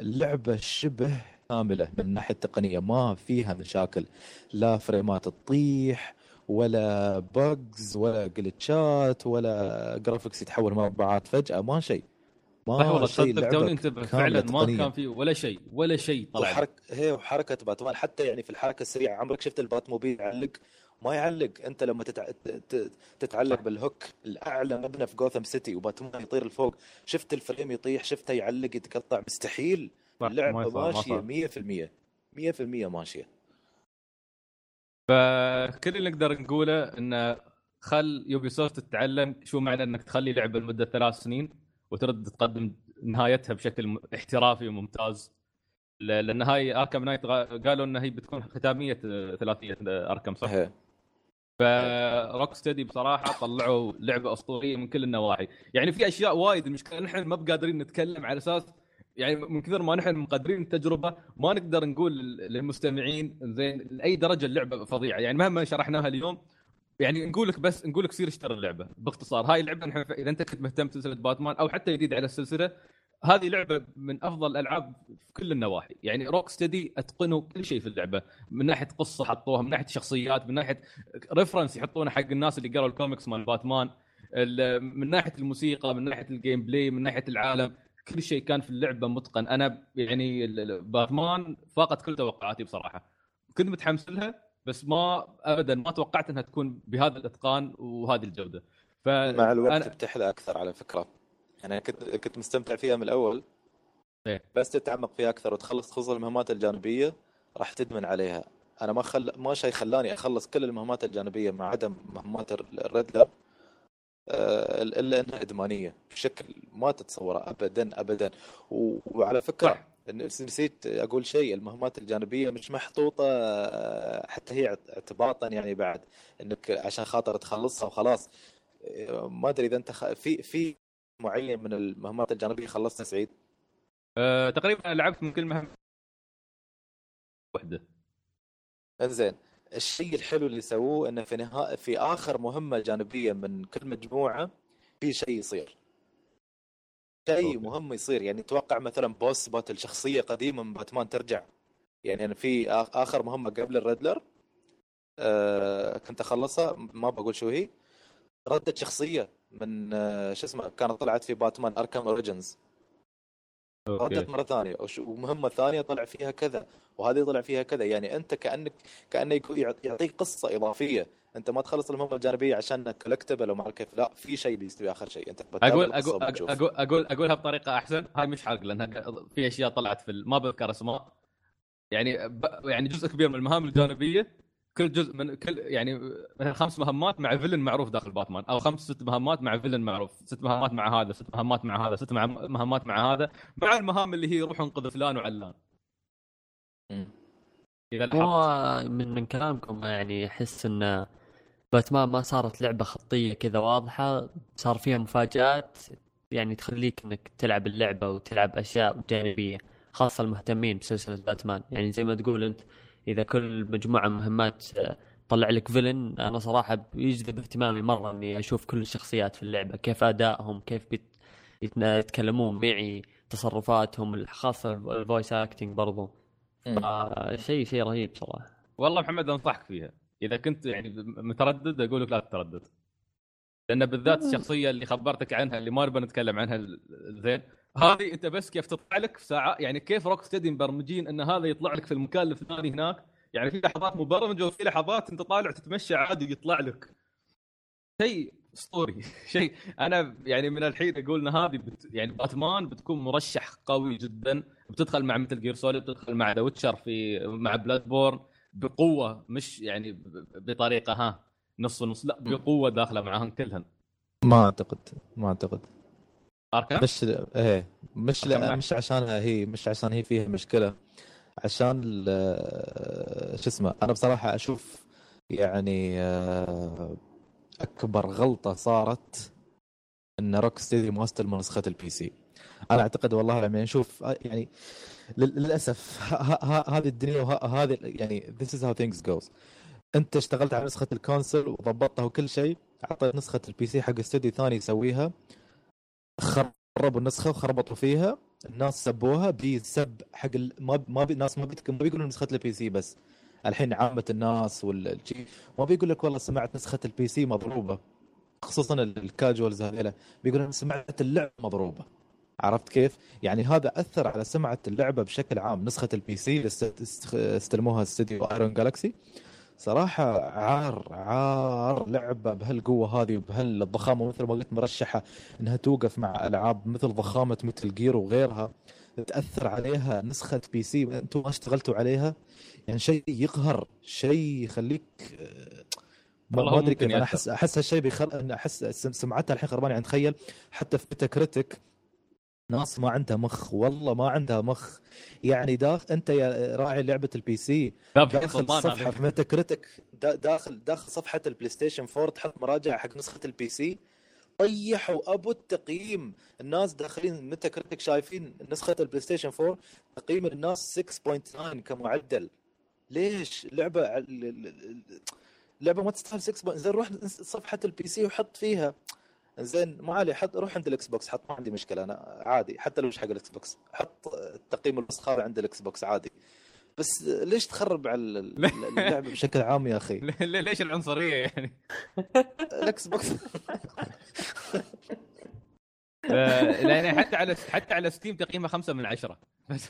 اللعبة شبه كاملة من الناحيه التقنية. ما فيها مشاكل. لا فريمات تطيح ولا bugs ولا glitch ات ولا graphics يتحول مربعات فجأة ما شيء. ما صح والله تصدق توني انتبه فعلا ما. كان في ولا شيء ولا شيء طلع. وحرك هي وحركة باتمان حتى يعني في الحركة السريعة عمرك شفت ال Batmobile يعلق؟ ما يعلق. أنت لما تتع... تتعلق بال hook الأعلى مبنى في Gotham City وباتمان يطير لفوق. شفت ال frame يطيح شفته يعلق يتقطع. مستحيل. اللعبة ماشية صار. 100% 100% ماشية. فكل اللي نقدر نقوله انه خل Ubisoft تتعلم شو معنى إنك تخلي لعبة لمدة ثلاث سنين؟ وترد تقدم نهايتها بشكل احترافي وممتاز لأن هاي Arkham Knight قالوا إن هي بتكون ختامية آه، ثلاثية آه، Arkham صح؟ هي. ف Rocksteady بصراحة طلعوا لعبة أسطورية من كل النواحي، يعني في أشياء وايد المشكلة نحن ما بقادرين نتكلم على أساس يعني من كثر ما نحن مقدرين التجربة ما نقدر نقول لل- للمستمعين زين لأي درجة اللعبة فظيعة، يعني مهما شرحناها اليوم يعني نقول لك بس نقول لك سير اشتري اللعبة باختصار هاي اللعبة إذا أنت كنت مهتم بسلسلة باتمان أو حتى جديد على السلسلة هذه لعبة من أفضل الألعاب في كل النواحي. يعني Rocksteady أتقنوا كل شيء في اللعبة من ناحية قصة حطوها من ناحية شخصيات من ناحية reference يحطونه حق الناس اللي قروا الكوميكس مال باتمان من ناحية الموسيقى من ناحية ال gameplay من ناحية العالم كل شيء كان في اللعبة متقن. أنا يعني باتمان فاقت كل توقعاتي بصراحة. كنت متحمس لها بس ما ابدا ما توقعت إنها تكون بهذا الإتقان وهذه الجودة. ف مع الوقت أنا- بتحلى أكثر على فكرة. يعني كنت كنت مستمتع فيها من الأول إيه. بس تتعمق فيها أكثر وتخلص خصوصا المهمات الجانبية راح تدمن عليها. أنا ما خل... ما شيء خلاني أخلص كل المهمات الجانبية ما عدا مهمات ال Riddler آه، إلا إنها إدمانية بشكل ما تتصوره ابدا ابدا. و... وعلى فكرة نسيت أقول شيء المهمات الجانبية مش محطوطة آه، حتى هي اعت- اعتباطا يعني بعد إنك عشان خاطر تخلصها وخلاص. آه، ما أدري إذا أنت خ... في في معين من المهمات الجانبية خلصتها سعيد؟ أه تقريبا لعبت من كل مهمة. وحدة. إنزين الشيء الحلو اللي سووه إنه في نهاية في آخر مهمة جانبية من كل مجموعة في شيء يصير. شيء. مهم يصير. يعني توقع مثلا boss battle شخصية قديمة من باتمان ترجع؟ يعني أنا في آخر مهمة قبل ال Riddler آه كنت أخلصها ما بقول شو هي. ردت شخصية من آه شو اسمه كانت طلعت في Batman Arkham Origins ردت مرة ثانية. وش- ومهمة ثانية طلع فيها كذا وهذه طلع فيها كذا. يعني أنت كانك كأنه يعطيك قصة إضافية. أنت ما تخلص المهمة الجانبية عشان collectible وما كيف. لا في شيء بيستوي آخر شيء. أنت أقول القصة أقول. أقول أقول أقولها بطريقة أحسن. هاي مش حرق لأنها في أشياء طلعت في ما بذكر أسماء. يعني ب... يعني جزء كبير من المهام الجانبية كل جزء من كل يعني مثلا خمس مهمات مع villain معروف داخل باتمان أو خمس ست مهمات مع villain معروف ست مهمات مع هذا ست مهمات مع هذا ست مهمات مع هذا مع المهام اللي هي روح انقذ فلان وعلان. إذا هو من من كلامكم يعني احس انه باتمان ما صارت لعبة خطية كذا واضحة صار فيها مفاجآت يعني تخليك إنك تلعب اللعبة وتلعب أشياء جانبية خاصة المهتمين بسلسلة باتمان. يعني زي ما تقول أنت إذا كل مجموعة مهمات آه، طلع لك فيلن أنا صراحة بيجذب اهتمامي مرة إني أشوف كل الشخصيات في اللعبة كيف أدائهم كيف يتكلمون معي تصرفاتهم خاصة ال voice acting برضو. شيء شيء رهيب صراحة. والله محمد أنصحك فيها. إذا كنت يعني متردد أقول لك لا تتردد. لأن بالذات الشخصية اللي خبرتك عنها اللي ما نبغى نتكلم عنها ال- زين هذه انت بس كيف تطلع لك في ساعة يعني كيف Rocksteady مبرمجين إن هذا يطلع لك في المكان الفلاني هناك؟ يعني في لحظات مبرمجة وفي لحظات أنت طالع تتمشى عادي ويطلع لك. شيء اسطوري شيء أنا يعني من الحين أقول إن هذه بت يعني باتمان بتكون مرشح قوي جدا. بتدخل مع مثل Gear Solid بتدخل مع The Witcher في مع Bloodborne بقوة مش يعني بطريقة ها نص ونص لا بقوة داخلة معاهم كلهن ما أعتقد ما أعتقد. أركان؟ مش إيه مش لأ. مش عشانها هي مش عشان هي فيها مشكلة عشان شو اسمه أنا بصراحة أشوف يعني آه، أكبر غلطة صارت إن Rocksteady ما استلموا نسخه ال PC أنا أعتقد والله لما نشوف آه، يعني لل- للأسف هذه الدنيا وهذه يعني this is how things goes. أنت اشتغلت على نسخة ال console وضبطتها وكل شيء عطيت نسخة ال PC حق استوديو ثاني يسويها خربوا النسخة وخربطوا فيها. الناس سبوها. بسب حق ال... ما ما بي... الناس ما. ما بيقولون نسخة ال PC بس. الحين عامة الناس والشي ما بيقول لك والله سمعت نسخة ال PC مضروبة. خصوصا ال- ال casuals هذيلا. أنا سمعت اللعبة مضروبة. عرفت كيف؟ يعني هذا أثر على سمعة اللعبة بشكل عام. نسخة ال PC اللي است- است- استلموها استوديو Iron Galaxy صراحة عار عار لعبة بهالقوة هذه وبهالضخامة مثل ما قلت مرشحة إنها توقف مع ألعاب مثل ضخامة مثل Gear وغيرها تأثر عليها نسخة PC أنتم ما اشتغلتوا عليها؟ يعني شيء يقهر شيء يخليك آه، ما والله ما هو ادري كيف. أنا. احس احس هالشيء بيخل أحس سم- سمعتها الحين خربانه يعني تخيل حتى في Metacritic ناس ما عندها مخ والله ما عندها مخ. يعني داخل انت يا راعي لعبة ال PC داخل صفحة. في Metacritic دا- داخل داخل صفحة ال PlayStation 4 تحط مراجعه حق نسخة ال PC طيحوا ابو التقييم. الناس داخلين Metacritic شايفين نسخة ال PlayStation 4 تقييم الناس 6.9 كمعدل. ليش؟ لعبة اللعبه ما تستاهل 6 زين روح صفحة ال PC وحط فيها. زين ما علي حط روح عند ال Xbox حط ما عندي مشكلة أنا عادي. حتى لو مش حق ال Xbox حط التقييم الوسخ هذا عند ال Xbox عادي. بس ليش تخرب على ال- اللعبة بشكل عام يا أخي؟ ليه- ليش العنصرية يعني؟ ال Xbox آه، يعني حتى على حتى على Steam تقييمه خمسة من عشرة. بس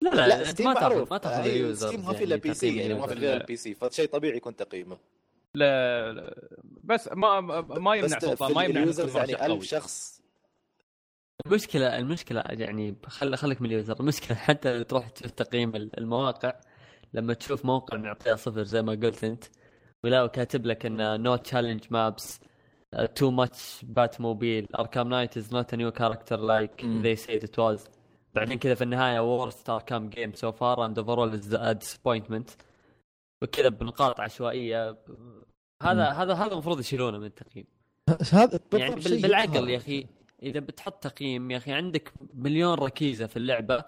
لا لا, لا ما تاخذ ما تاخذ يعني Steam ما في إلا PC يعني ما في. غير ال PC فشيء طبيعي يكون تقييمه. لا لا، بس ما ما يمنع سلطان ما يمنع يعني مرشح 1000 قوي. شخص المشكلة المشكلة يعني خل خليك من ال user المشكلة حتى تروح تشوف تقييم المواقع لما تشوف موقع معطية صفر زي ما قلت أنت ولا كاتب لك إن no challenge maps too much Batmobile Arkham Knight is not a new character like. they said it was بعدين كذا في النهاية worst Arkham game so far and overall is disappointment وكذا بنقاط عشوائية. هذا هذا هذا المفروض يشيلونه من التقييم. هذا يعني بالعقل. يا أخي إذا بتحط تقييم يا أخي عندك مليون ركيزة في اللعبة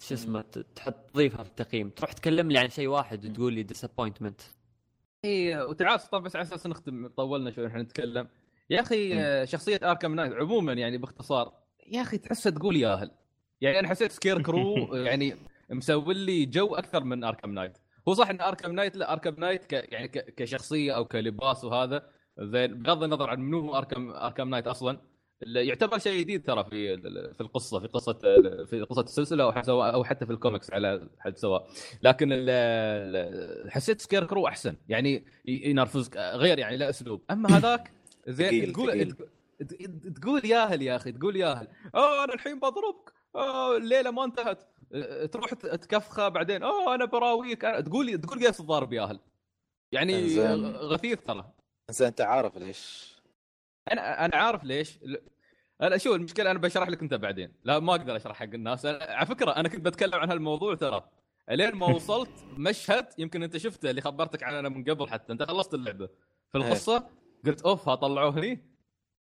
شو اسمه ت- تحط تضيفها في التقييم. تروح تكلم لي عن شيء واحد وتقول لي disappointment إي وتعال سلطان بس على أساس نختم طولنا شوي نحن نتكلم. يا أخي آه، شخصية Arkham Knight عموما يعني باختصار يا أخي تحسها تقول ياهل يعني أنا حسيت Scarecrow يعني مسوي لي جو أكثر من Arkham Knight هو صح إن Arkham Knight لا Arkham Knight ك يعني ك كشخصية أو كلباس وهذا زين بغض النظر عن منو هو Arkham Arkham Knight أصلا اللي يعتبر شيء جديد ترى في في القصة في قصة في قصة السلسلة أو حتى أو حتى في الكوميكس على حد سواء. لكن حسيت Scarecrow أحسن يعني ينرفزك غير يعني لا أسلوب. أما هذاك زين تقول تقول ياهل يا أخي تقول ياهل. آه أنا الحين بضربك. الليلة ما انتهت. تروح ت- تكفخه بعدين آه أنا براويك أنا- تقول تقول قيس الضارب ياهل يعني زين. غثيث ترى. زين أنت عارف ليش؟ أنا أنا عارف ليش. أنا شو المشكلة أنا بشرح لك أنت بعدين. لا ما أقدر أشرح حق الناس. أنا على فكرة أنا كنت بتكلم عن هالموضوع ترى. إلين ما وصلت مشهد يمكن أنت شفته اللي خبرتك عنه من قبل حتى. أنت خلصت اللعبة. في إيه. القصة قلت أوف ها طلعوه هني.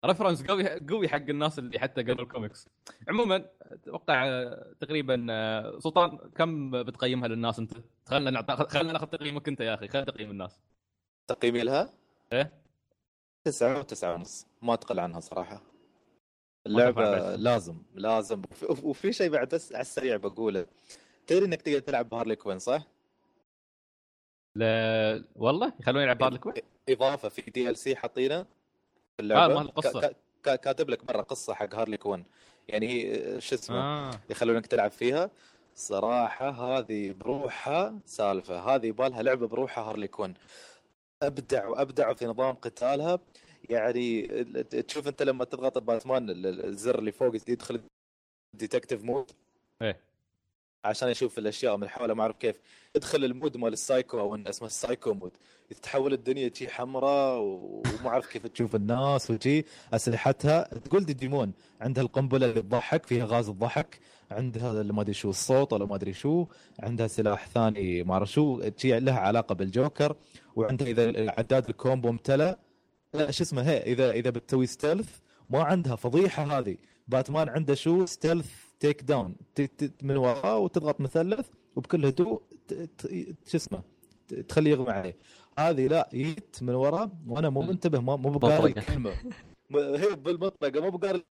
reference قوي قوي حق الناس اللي حتى قروا الكوميكس. عموما أتوقع آه، تقريبا آه، سلطان كم بتقيمها للناس أنت؟ خلينا نعطي خلينا ناخذ تقييمك أنت يا أخي خلينا تقييم الناس. تقييمي لها؟ إيه؟ تسعة وتسعة ونص. ما تقل عنها صراحة. اللعبة. لازم لازم. وفي- شيء بعد بس على السريع بقوله. تدري إنك تقدر تلعب ب Harley Quinn صح؟ لا والله؟ يخلوني يلعب Harley Quinn؟ إضافة في DLC حاطينه آه، القصة. ك- ك- كاتب لك مرة قصة حق Harley Quinn. يعني هي شو اسمه آه. يخلونك تلعب فيها. صراحة هذه بروحها سالفة. هذه يبالها لعبة بروحها Harley Quinn. ابدعوا ابدعوا في نظام قتالها. يعني تشوف أنت لما تضغط باتمان ال- ال- الزر اللي فوق يدخل detective mode إيه. عشان يشوف الأشياء من حوله ما أعرف كيف. يدخل ال mode مال السايكو أو اسمه ال psycho mode. تتحول الدنيا شي حمراء وما أعرف كيف تشوف الناس وشي أسلحتها. تقول ديجيمون عندها القنبلة اللي تضحك فيها غاز الضحك. عندها ما أدري شو الصوت ولا ما أدري شو. عندها سلاح ثاني ما أعرف شو. شي لها علاقة بالجوكر. وعندها إذا العداد ال combo امتلأ. لا شو اسمه هي إذا إذا بتسوي stealth ما عندها فضيحة هذه. باتمان عنده شو؟ stealth takedown من وراه وتضغط مثلث وبكل هدوء شو اسمه تخليه يغمى عليه. هذه لا جيت من ورا وأنا مو منتبه مو بقاري. الكلمة. هي بالمطلقة مو بقاري.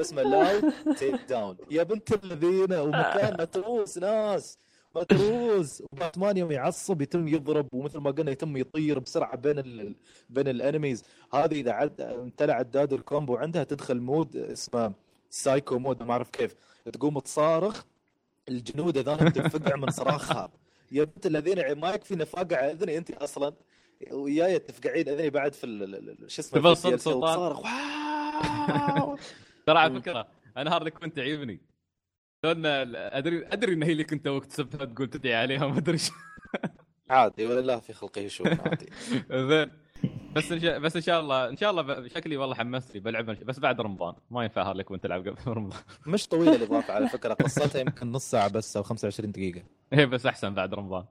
اسمه loud takedown. يا بنت الذين ومكان متروس ناس متروس. وباتمان يوم يعصب يتم يضرب ومثل ما قلنا يتم يطير بسرعة بين ال... بين ال enemies هذه إذا عد امتلع عداد ال combo عندها تدخل mode اسمه psycho mode ما أعرف كيف. تقوم تصارخ الجنود هذول تنفقع من صراخها يا بنت الذين ما يكفي نفاقع أذني أنت أصلا وياي تفقعين أذني بعد في شو اسمه في تبص ال DLC سلطان. ترى على فكرة أنا Harley Quinn تعيبني لأن ادري أدري إن هي اللي كنت توك تسبها تقول تدعي عليها ما أدري عادي ولله في خلقه شؤون عادي. زين. بس إن شاء بس إن شاء الله إن شاء الله ب- شكلي والله حمستني بلعب بس بعد رمضان. ما ينفع Harley Quinn تلعب قبل رمضان. مش طويلة الإضافة على فكرة قصتها يمكن نص ساعة بس أو 25 دقيقة. إيه بس أحسن بعد رمضان.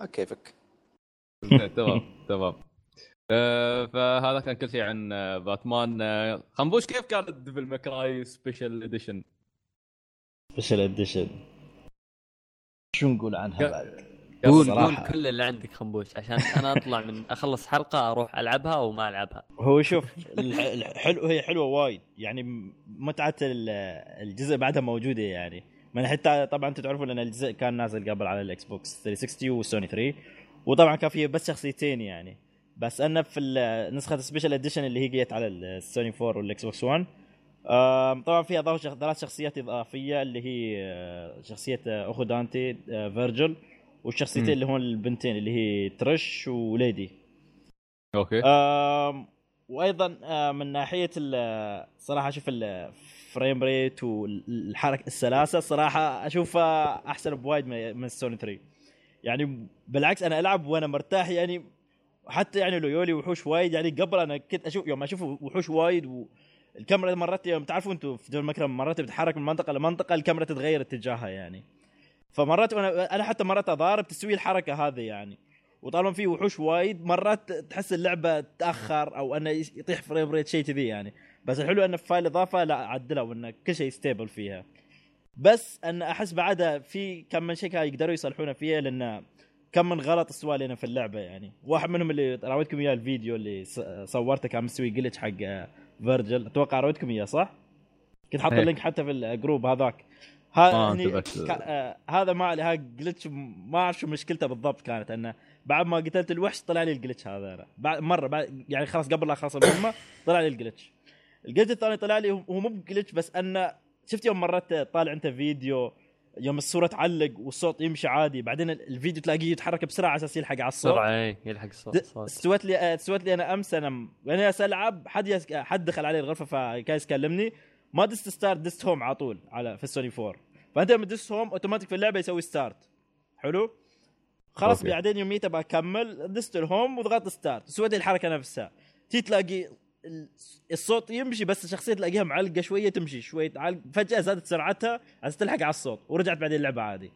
آه، كيفك؟ زين، تمام تمام. آه، فهذا كان كل شيء عن آه، باتمان. خنبوش كيف كانت Devil May Cry Special Edition special edition شو نقول عنها بعد؟ قول. قول كل اللي عندك خنبوش عشان أنا أطلع من أخلص حلقة أروح ألعبها أو ما ألعبها. هو شوف الحلو هي حلوة وايد. يعني متعة ال- الجزء بعدها موجودة يعني. من حتى طبعا أنتم تعرفون إن الجزء كان نازل قبل على ال Xbox 360 وسوني 3 وطبعا كان فيه بس شخصيتين يعني. بس أنا في نسخة ال special edition اللي هي جيت على السوني 4 وال Xbox 1 آم، طبعا فيها اضافه ثلاث شخصيات إضافية اللي هي آه، شخصية آه، أخو دانتي آه، Vergil. والشخصيتين. اللي هون البنتين اللي هي Trish و Lady okay. آم، وأيضا من ناحية ال- صراحة أشوف ال frame rate والحركه السلاسة صراحة أشوفها أحسن بوايد من السوني 3 يعني بالعكس أنا ألعب وأنا مرتاح يعني حتى يعني لو يولي وحوش وايد يعني قبل أنا كنت أشوف يوم أشوف وحوش وايد والكاميرا مرات يوم تعرفوا أنتم في Devil May Cry مرات بتتحرك من منطقة لمنطقة الكاميرا تتغير اتجاهها يعني. فمرات أنا أنا حتى مرات أضارب تسوي الحركة هذه يعني. وطالما في وحوش وايد مرات تحس اللعبة تأخر أو أنه يطيح frame rate شيء كذي يعني. بس الحلو انه في فايل إضافة لا عدلوا انه كل شيء stable فيها. بس أن أحس بعدها في كم من شيء يقدروا يصلحونه فيها لأن كم من غلط سوى لنا في اللعبة يعني. واحد منهم اللي راويتكم إياه الفيديو اللي صورته كان مسوي glitch حق Vergil أتوقع راويتكم إياه صح؟ كنت حاط. ال link حتى في ال group هذاك. ها ما يعني آه، هذا ما عليه glitch ما أعرف شو مشكلته بالضبط كانت إنه بعد ما قتلت الوحش طلع لي ال glitch هذا أنا. بعد مرة بعد يعني خلاص قبل لا اخلص المهمة طلع لي ال glitch ال glitch الثاني طلع لي هو مو ب glitch بس إنه شفت يوم مرات طالع أنت فيديو يوم الصورة تعلق والصوت يمشي عادي بعدين الفيديو تلاقيه يتحرك بسرعة على أساس يلحق على الصوت. بسرعة إيه يلحق الصوت. استوت لي آه، استوت لي أنا أمس أنا وأنا جالس العب حد يس... حد دخل علي الغرفة فكان يكلمني ما دست start دست home على طول على في السوني 4 فانت لما تدس home automatic في اللعبة يسوي start حلو؟ خلاص okay. بعدين يوميتها بكمل دست ال home وضغطت start سويت الحركة نفسها. تي تلاقي ال- الصوت يمشي بس الشخصية تلاقيها معلقة شوية تمشي شوية تعلق فجأة زادت سرعتها عشان تلحق على الصوت ورجعت بعدين اللعبة عادي.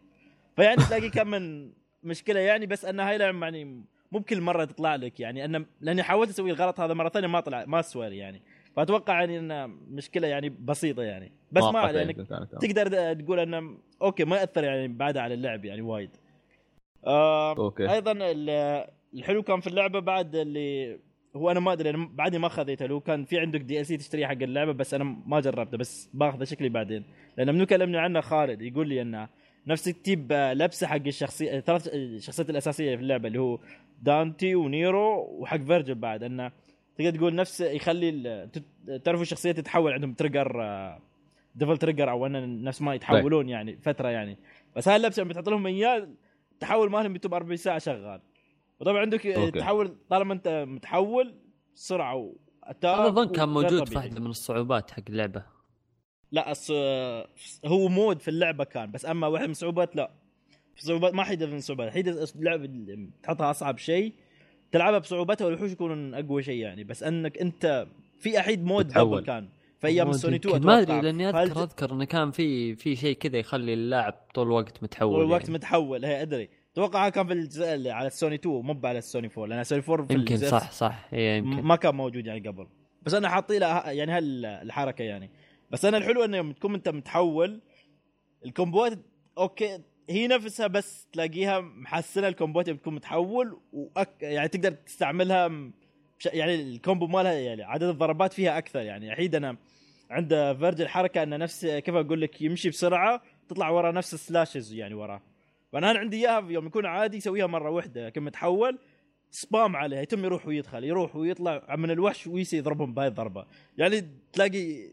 فيعني تلاقي كم من مشكلة يعني بس أن هاي لعبة يعني مو بكل مرة تطلع لك يعني أنا لأني حاولت أسوي الغلط هذا مرة ثانية ما طلع ما سوى يعني. فأتوقع يعني إنه مشكلة يعني بسيطة يعني. بس ما مؤقتة يعني. تقدر تقول إنه okay ما يأثر يعني بعدها على اللعب يعني وايد. آه okay. أيضا ال- الحلو كان في اللعبة بعد اللي هو أنا ما أدري أنا بعدني ما خذيته. لو كان في عندك DLC تشتريه حق اللعبة بس أنا ما جربته بس باخذه شكلي بعدين. لأن منو كلمني عنه؟ خالد يقول لي إنه نفس التيب لبسه حق الشخصية ثلاث الشخصيات الأساسية في اللعبة اللي هو Dante و Nero وحق Vergil بعد. إنه تقدر تقول نفس يخلي تعرفوا الشخصية تتحول عندهم trigger Devil Trigger أو انه نفس ما يتحولون يعني فترة يعني. بس هاي اللبسه لما بتحط لهم إياه التحول مالهم بيتم 40 ساعة شغال. وطبعا عندك okay. تحول طالما أنت متحول سرعة و attack هذا اظن كان موجود في. واحدة من الصعوبات حق اللعبة. لا الص... هو mode في اللعبة كان بس أما واحد من الصعوبات لا. في صعوبات ما حيده من الصعوبات. حيده اللعبة اللي تحطها أصعب شيء تلعبها بصعوبتها والوحوش يكونون أقوى شيء يعني بس أنك أنت في أحيد mode. devil كان في أيام السوني 2 يمكن. ما أدري. لأني فهل- أذكر أذكر انه كان في في شيء كذا يخلي اللاعب طول الوقت متحول طول الوقت يعني. متحول هي أدري أتوقع كان في الجزء اللي على السوني 2 مو على السوني 4 لأن السوني 4 في يمكن الجزء صح صح هي يمكن ما كان موجود يعني قبل بس أنا حاطي له يعني هالحركه يعني بس أنا الحلو إنه يوم تكون أنت متحول الكومبوات okay هي نفسها بس تلاقيها محسنة الكومبوات يوم تكون متحول وأك... يعني تقدر تستعملها م- بش... يعني ال combo مالها يعني عدد الضربات فيها أكثر. يعني أكيد أنا عند Vergil حركة انه نفس كيف أقول لك يمشي بسرعة تطلع ورا نفس ال slashes يعني وراه. فانا عندي إياها يوم يكون عادي يسويها مرة واحدة لكن متحول spam عليه يتم يروح ويدخل يروح ويطلع من الوحش ويسي يضربهم بهاي الضربة. يعني تلاقي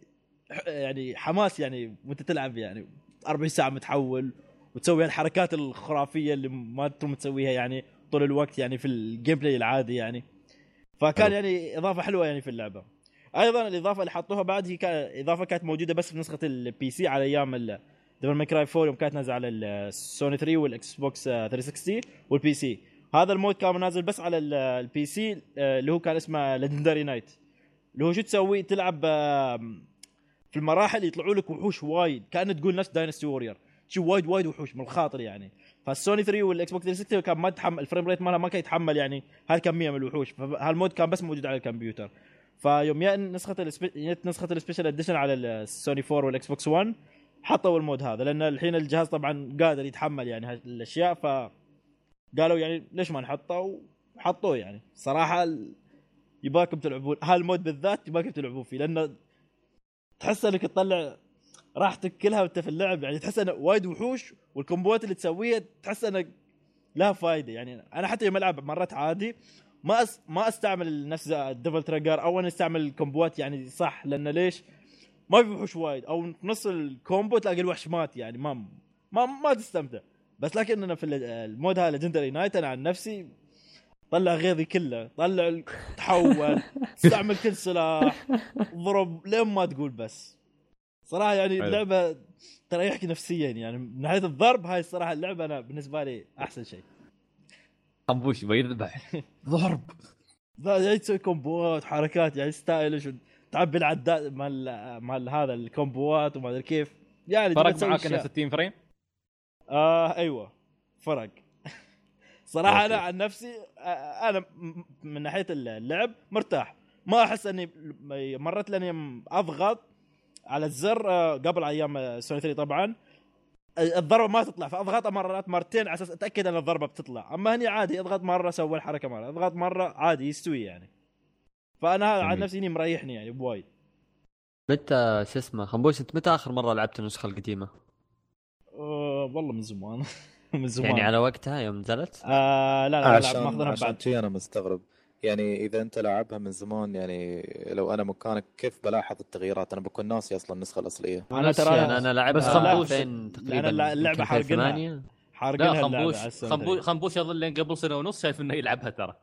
يعني حماس يعني وأنت تلعب يعني 40 ساعة متحول وتسوي الحركات الخرافية اللي ما تروم تسويها يعني طول الوقت يعني في ال gameplay العادي يعني. فكان. يعني إضافة حلوة يعني في اللعبة. أيضا الإضافة اللي حطوها بعد هي كان إضافة كانت موجودة بس في نسخة ال PC على أيام Devil May Cry 4 يوم كانت نازلة على السوني 3 وال Xbox آه، 360 وال PC هذا ال mode كان نازل بس على ال- ال PC آه، اللي هو كان اسمه Legendary Knight اللي هو شو تسوي؟ تلعب في المراحل يطلعوا لك وحوش وايد. كانه تقول نفس Dynasty Warrior شي وايد وايد وحوش من الخاطر يعني. فالسوني 3 وال Xbox 360 كان ما تحمل ال frame rate مالها ما كان يتحمل يعني هالكميه من الوحوش. فهال mode كان بس موجود على الكمبيوتر. فيوم يا نسخة. جت نسخة ال Special Edition على السوني 4 وال Xbox 1 حطوا ال mode هذا لأن الحين الجهاز طبعا قادر يتحمل يعني هالاشياء ف قالوا يعني ليش ما نحطه؟ وحطوه يعني. صراحة يباكم تلعبون هال mode بالذات يباكم تلعبون فيه لأنه تحس إنك تطلع راحتك كلها وانت في اللعب يعني تحس إنه وايد وحوش والكومبوات اللي تسويها تحس انك لها فائده يعني أنا حتى يوم ألعب مرات عادي ما أس... ما أستعمل نفس ال Devil Trigger أو أنا أستعمل الكومبوات يعني صح لأن ليش؟ ما في وحوش وايد أو في نص ال combo تلاقي الوحش مات يعني ما ما ما تستمتع. بس لكن أنا في ال- ال mode هذا Legendary Knight أنا عن نفسي طلع غيظي كله طلع تحول استعمل كل سلاح ضرب لين ما تقول بس. صراحة يعني حلو. اللعبة تريحك نفسيا يعني من ناحيه الضرب هاي الصراحة اللعبة أنا بالنسبة لي أحسن شيء. يبغى يذبح. ضرب. يعني تسوي كومبوات حركات يعني stylish تعبي العداد مال مال هذا الكومبوات وما أدري كيف. يعني فرق معاك إنه أشياء. 60 فريم؟ آه أيوه فرق. صراحة أنا. عن نفسي أنا من ناحية اللعب مرتاح. ما أحس اني مرت لأني أضغط على الزر آه قبل أيام سوني 3 طبعا. الضربة ما تطلع فاضغطها مرات مرتين على أساس أتأكد أن الضربة بتطلع. أما هني عادي أضغط مرة سوى الحركة مرة أضغط مرة عادي يستوي يعني. فأنا هذا عن. نفسي مريحني يعني بوايد. متى شو اسمه خنبوش انت متى آخر مرة لعبت النسخة القديمة؟ أه والله من زمان. من زمان. يعني على وقتها يوم نزلت؟ آه لا لا, لا عشان ماخذينها عشان بعد أنا مستغرب. يعني إذا أنت لاعبها من زمان يعني لو أنا مكانك كيف بلاحظ التغييرات؟ أنا بكون ناسي أصلا النسخة الأصلية. أنا ترى أنا أنا لعبها بس خنبوش- 2000 تقريبا أنا اللعبة يمكن حارقينها. 2008. حارقينها خنبوش خنبوش. 3. خنبوش اظن لين قبل سنه ونص شايف إنه يلعبها ترى.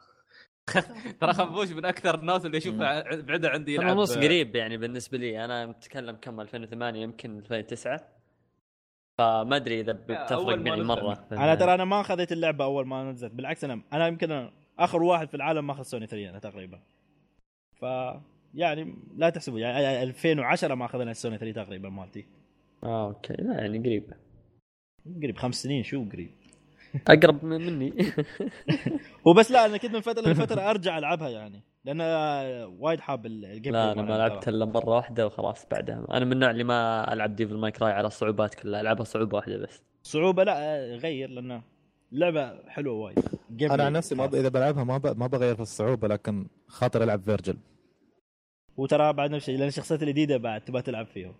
ترى خنبوش من أكثر الناس اللي اشوفها بعدها عندي يلعب. ونص قريب يعني بالنسبة لي. أنا متكلم كم 2008 يمكن 2009 فما أدري إذا بتفرق معي. مرة. أنا ترى أنا ما أخذت اللعبة أول ما نزلت. بالعكس أنا أنا يمكن أنا آخر واحد في العالم ماخذ سوني 3 أنا تقريبا. ف يعني لا تحسبوا يعني 2010 ما أخذنا السوني 3 تقريبا مالتي. آه okay لا يعني قريب. قريب خمس سنين شو قريب؟ أقرب من مني. هو بس لا أنا كنت من فتره لفتره أرجع ألعبها يعني لأن وايد حاب ال- ال game لا أنا ما مالها لعبت ترى. إلا مرة واحدة وخلاص بعدها أنا من النوع اللي ما ألعب Devil May Cry على الصعوبات كلها ألعبها صعوبة واحدة بس. صعوبة لا غير لأنه لعبة حلوة وايد. أنا. عن نفسي ما ب... إذا بلعبها ما ب... ما بغير في الصعوبة لكن خاطر ألعب Vergil. وترى بعد نفس الشيء لأن الشخصيات الجديدة بعد تبغى تلعب فيهم.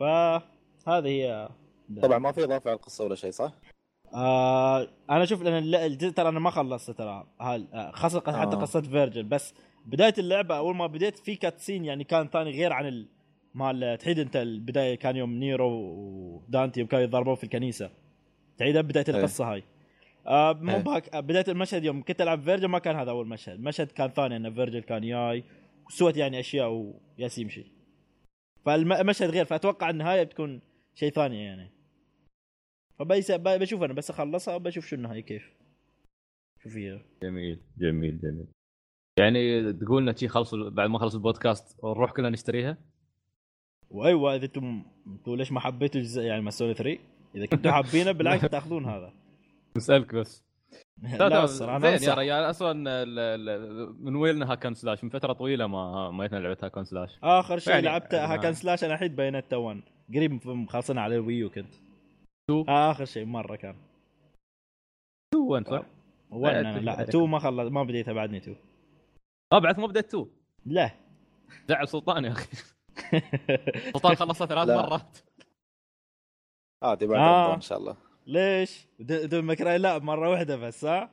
فهذه هي طبعا ما في إضافة على القصة ولا شيء صح؟ آه أنا أشوف لأن الجزء ترى أنا ما خلصت ترى. هال- آه، خاصة حتى آه. قصة Vergil. بس بداية اللعبة أول ما بديت في cutscene يعني كان ثاني غير عن ال... مال تعيد أنت البداية كان يوم Nero و Dante كانوا يتضاربون في الكنيسة. تعيدها بداية إيه. القصة هاي. آه مو إيه. بهاك آه، بداية المشهد يوم كنت ألعب Vergil ما كان هذا أول مشهد. المشهد كان ثاني ان Vergil كان جاي وسوت يعني أشياء وياس يمشي فالمشهد غير فأتوقع النهايه بتكون شيء ثاني يعني. فبيس ب- بشوف أنا بس أخلصها بشوف شو النهايه كيف. شوف هي جميل جميل جميل. يعني تقول لنا شي خلصوا بعد ما خلص البودكاست نروح كلنا نشتريها؟ وأيوة إذا أنتم ليش ما حبيتوا الجزء يعني ماسوني 3 إذا كنتوا حابينه بالعكس تاخذون هذا. نسالك بس. لا الصراحه أنا زين يا أنصح. رجال أصلا ال- ال- من ويلنا هاكن سلاش من فترة طويلة ما ما جتنا لعبة هاكن سلاش. آخر شيء يعني- لعبت يعني- هاكن سلاش أنا الحين بينات 1 قريب مخلصنا على الويو كنت. تو؟ آه آخر شيء مرة كان. تو انت صح؟ 1 لا، لا. 2 ما خلص ما بديتها بعدني 2 آه بعد ما بديت تو؟ لا. زعل سلطان يا أخي. سلطان خلصها ثلاث لا. مرات. عادي بعد آه. إن شاء الله ليش؟ دون مكراي لا مرة واحدة بس ها؟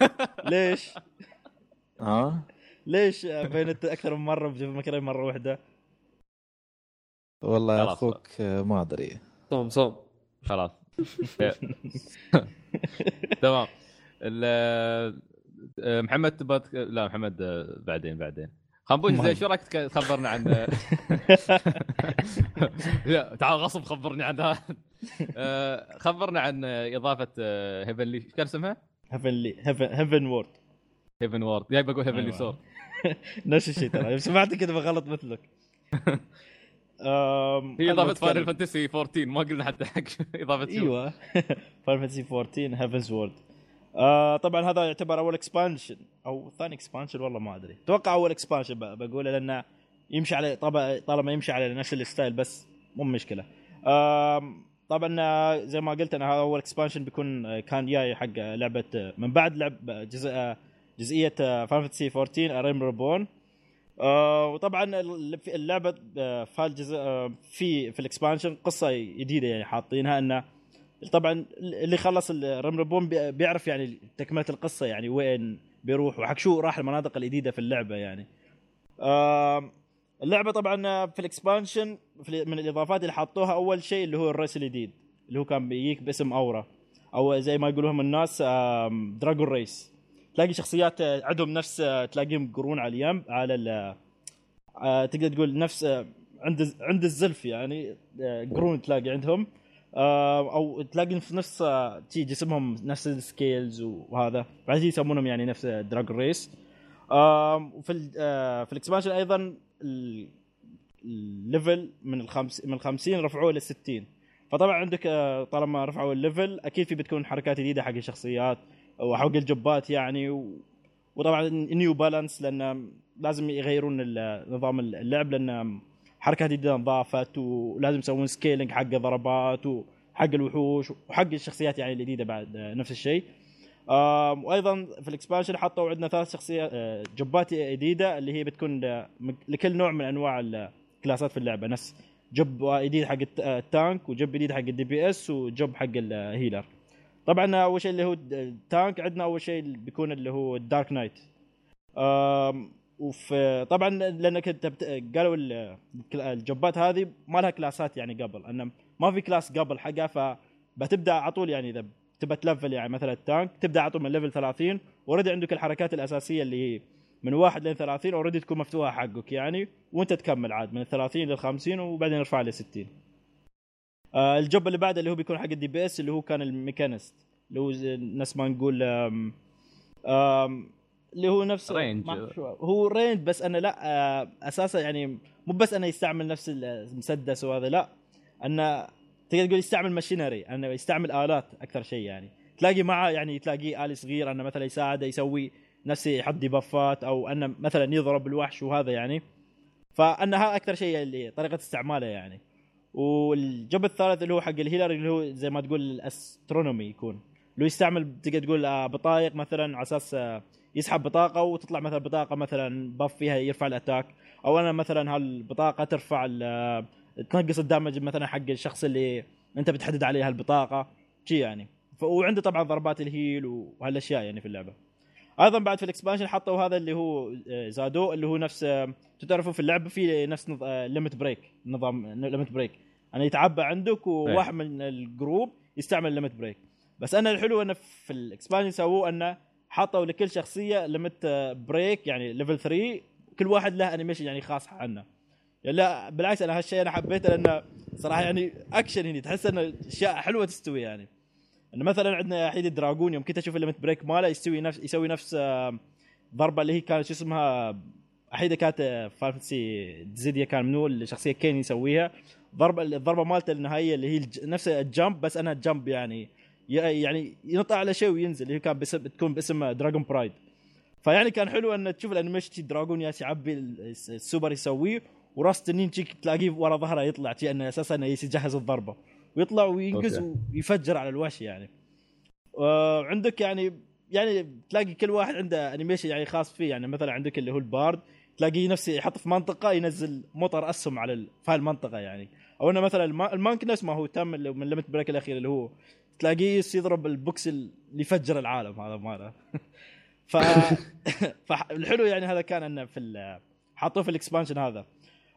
ليش؟ ها ليش بينت أكثر من مرة بدون مكراي مرة واحدة؟ والله يا. أخوك آه، ما أدري صوم صوم خلاص تمام ال- آه، محمد تبغى لا محمد آه، بعدين بعدين خنبوش زين شو رأيك تخبرنا عن لا تعال غصب خبرني عن هذا آه، خبرنا عن آه، اضافه Heavenly إيش كان اسمها؟ Heaven Heavensward Heavensward جاي بقول Heavenly أيوة. Sword نفس الشيء ترى. سمعت كذا بغلط مثلك. هي إضافة. Final Fantasy 14 ما قلنا حتى حق إضافة أيوه. Final Fantasy 14 Heavensward آه طبعا هذا يعتبر أول expansion أو ثاني expansion والله ما أدري. أتوقع أول expansion بقوله لأنه يمشي على طبعا طالما يمشي على نفس ال style بس مو مشكلة. آم، طبعا آه، زي ما قلت أنا هذا أول expansion بيكون آه، كان جاي حق آه، لعبة آه، من بعد لعب آه، جزء آه، جزئية Fantasy 14 A Realm Reborn آه وطبعا اللعبة آه، في هالجزء آه، في في ال expansion قصة جديدة يعني حاطينها إنه طبعا اللي خلص ال Realm Reborn بي- بيعرف يعني تكملة القصة يعني وين بيروح وحق شو راح المناطق الجديدة في اللعبة يعني. اللعبة طبعا في ال expansion من الإضافات اللي حطوها أول شيء اللي هو ال race الجديد اللي هو كان بيجيك باسم Au Ra أو زي ما يقولوهم الناس dragon race تلاقي شخصيات آه، عندهم نفس آه، تلاقيهم قرون على اليم على آه، تقدر تقول نفس عند عند الزلف يعني قرون تلاقي عندهم. أو تلاقي في نفس آه، تي جسمهم نفس ال scales وهذا. بعدين يسمونهم يعني نفس dragon race وفي آه، في ال expansion أيضا ال- ال level من الخمس من ال 50 رفعوه ل 60 فطبعا عندك آه، طالما رفعوا ال level أكيد في بتكون حركات جديدة حق الشخصيات وحق الجبات يعني. وطبعا new balance لأن لازم يغيرون نظام اللعب لأن حركات جديده انضافت ولازم يسوون scaling حق ضربات وحق الوحوش وحق الشخصيات يعني الجديدة بعد آه، نفس الشيء. وأيضا في ال expansion حطوا عندنا ثلاث شخصيات آه، جبات جديدة اللي هي بتكون لكل نوع من أنواع الكلاسات في اللعبة. نفس job جديد حق الت- آه، ال tank و job جديد حق ال DPS و job حق ال healer طبعا أول شيء اللي هو ال tank عندنا أول شيء بيكون اللي هو ال Dark Knight وفي طبعا لأنك أنت قالوا ال- الجبات هذه ما لها كلاسات يعني قبل. انه ما في class قبل حقها فبتبدأ على طول يعني إذا تبى تلفل يعني مثلا ال tank تبدأ على طول من level 30 already عندك الحركات الأساسية اللي هي من واحد لين 30 already تكون مفتوحة حقك يعني وأنت تكمل عاد من ال 30 لل 50 وبعدين يرفع ل 60 آه ال job اللي بعده اللي هو بيكون حق ال DPS اللي هو كان ال Machinist اللي هو نفس ما نقول آم آم اللي هو نفس range. هو range بس انه لا آه، أساسا يعني مو بس انه يستعمل نفس المسدس وهذا لا. انه تقدر تقول يستعمل machinery انه يستعمل آلات أكثر شيء يعني. تلاقي معه يعني تلاقيه آلي صغير أنه مثلا يساعده يسوي نفسه يحط ديبافات أو انه مثلا يضرب الوحش وهذا يعني. فأن هذا أكثر شيء اللي طريقة استعماله يعني. وال job الثالث اللي هو حق ال healer اللي هو زي ما تقول ال Astronomy يكون. اللي هو يستعمل تقدر تقول آه، بطايق مثلا على أساس آه، يسحب بطاقة وتطلع مثلا بطاقة مثلا buff فيها يرفع ال attack. أو أنا مثلا هالبطاقة ترفع آه، تنقص ال damage مثلا حق الشخص اللي أنت بتحدد عليه هالبطاقة. شي يعني. وعنده طبعا ضربات ال heal وهالأشياء يعني في اللعبة. أيضا بعد في ال expansion حطوا هذا اللي هو آه، زادوه اللي هو نفس آه، تعرفوا في اللعبة في نفس limit break نظام limit break أنا يتعبى عندك وواحد من ال group يستعمل limit break بس أنا الحلو إنه في ال expansion سووه إنه حطوا لكل شخصية limit break يعني level 3 كل واحد له animation يعني خاص عنه. يعني لا بالعكس أنا هالشيء أنا حبيته لأنه صراحة يعني اكشن هنا تحس إنه أشياء حلوة تستوي يعني. إنه مثلا عندنا حيد ال Dragoon يوم كنت أشوف ال limit break ماله يسوي نفس يسوي نفس آه، ضربة اللي هي كانت شو اسمها أحيدها كانت Fantasy Dissidia كان منو الشخصية Kain يسويها. ضربة الضربة مالته النهائية اللي هي نفس ال jump بس انها jump يعني يعني ينط على شيء وينزل اللي هي كان باسم تكون باسم Dragoon Dive فيعني كان حلو أن تشوف ال animation Dragoon يلس يعبي ال- السوبر يسويه وراس تنين تلاقيه ورا ظهره يطلع شي أنه أساسا انه يجهز الضربة. ويطلع وينقز أوكي. ويفجر على الوحش يعني. وعندك يعني يعني تلاقي كل واحد عنده animation يعني خاص فيه. يعني مثلا عندك اللي هو ال Bard تلاقيه نفسه يحط في منطقة ينزل مطر أسهم على في هالمنطقة يعني. أو إنه مثلا الما- ال Monk نفس ما هو تم اللي- من limit break الأخير اللي هو تلاقيه يضرب ال box اللي يفجر العالم هذا ماله ف فالحلو يعني هذا كان إنه في حطوه في ال expansion هذا.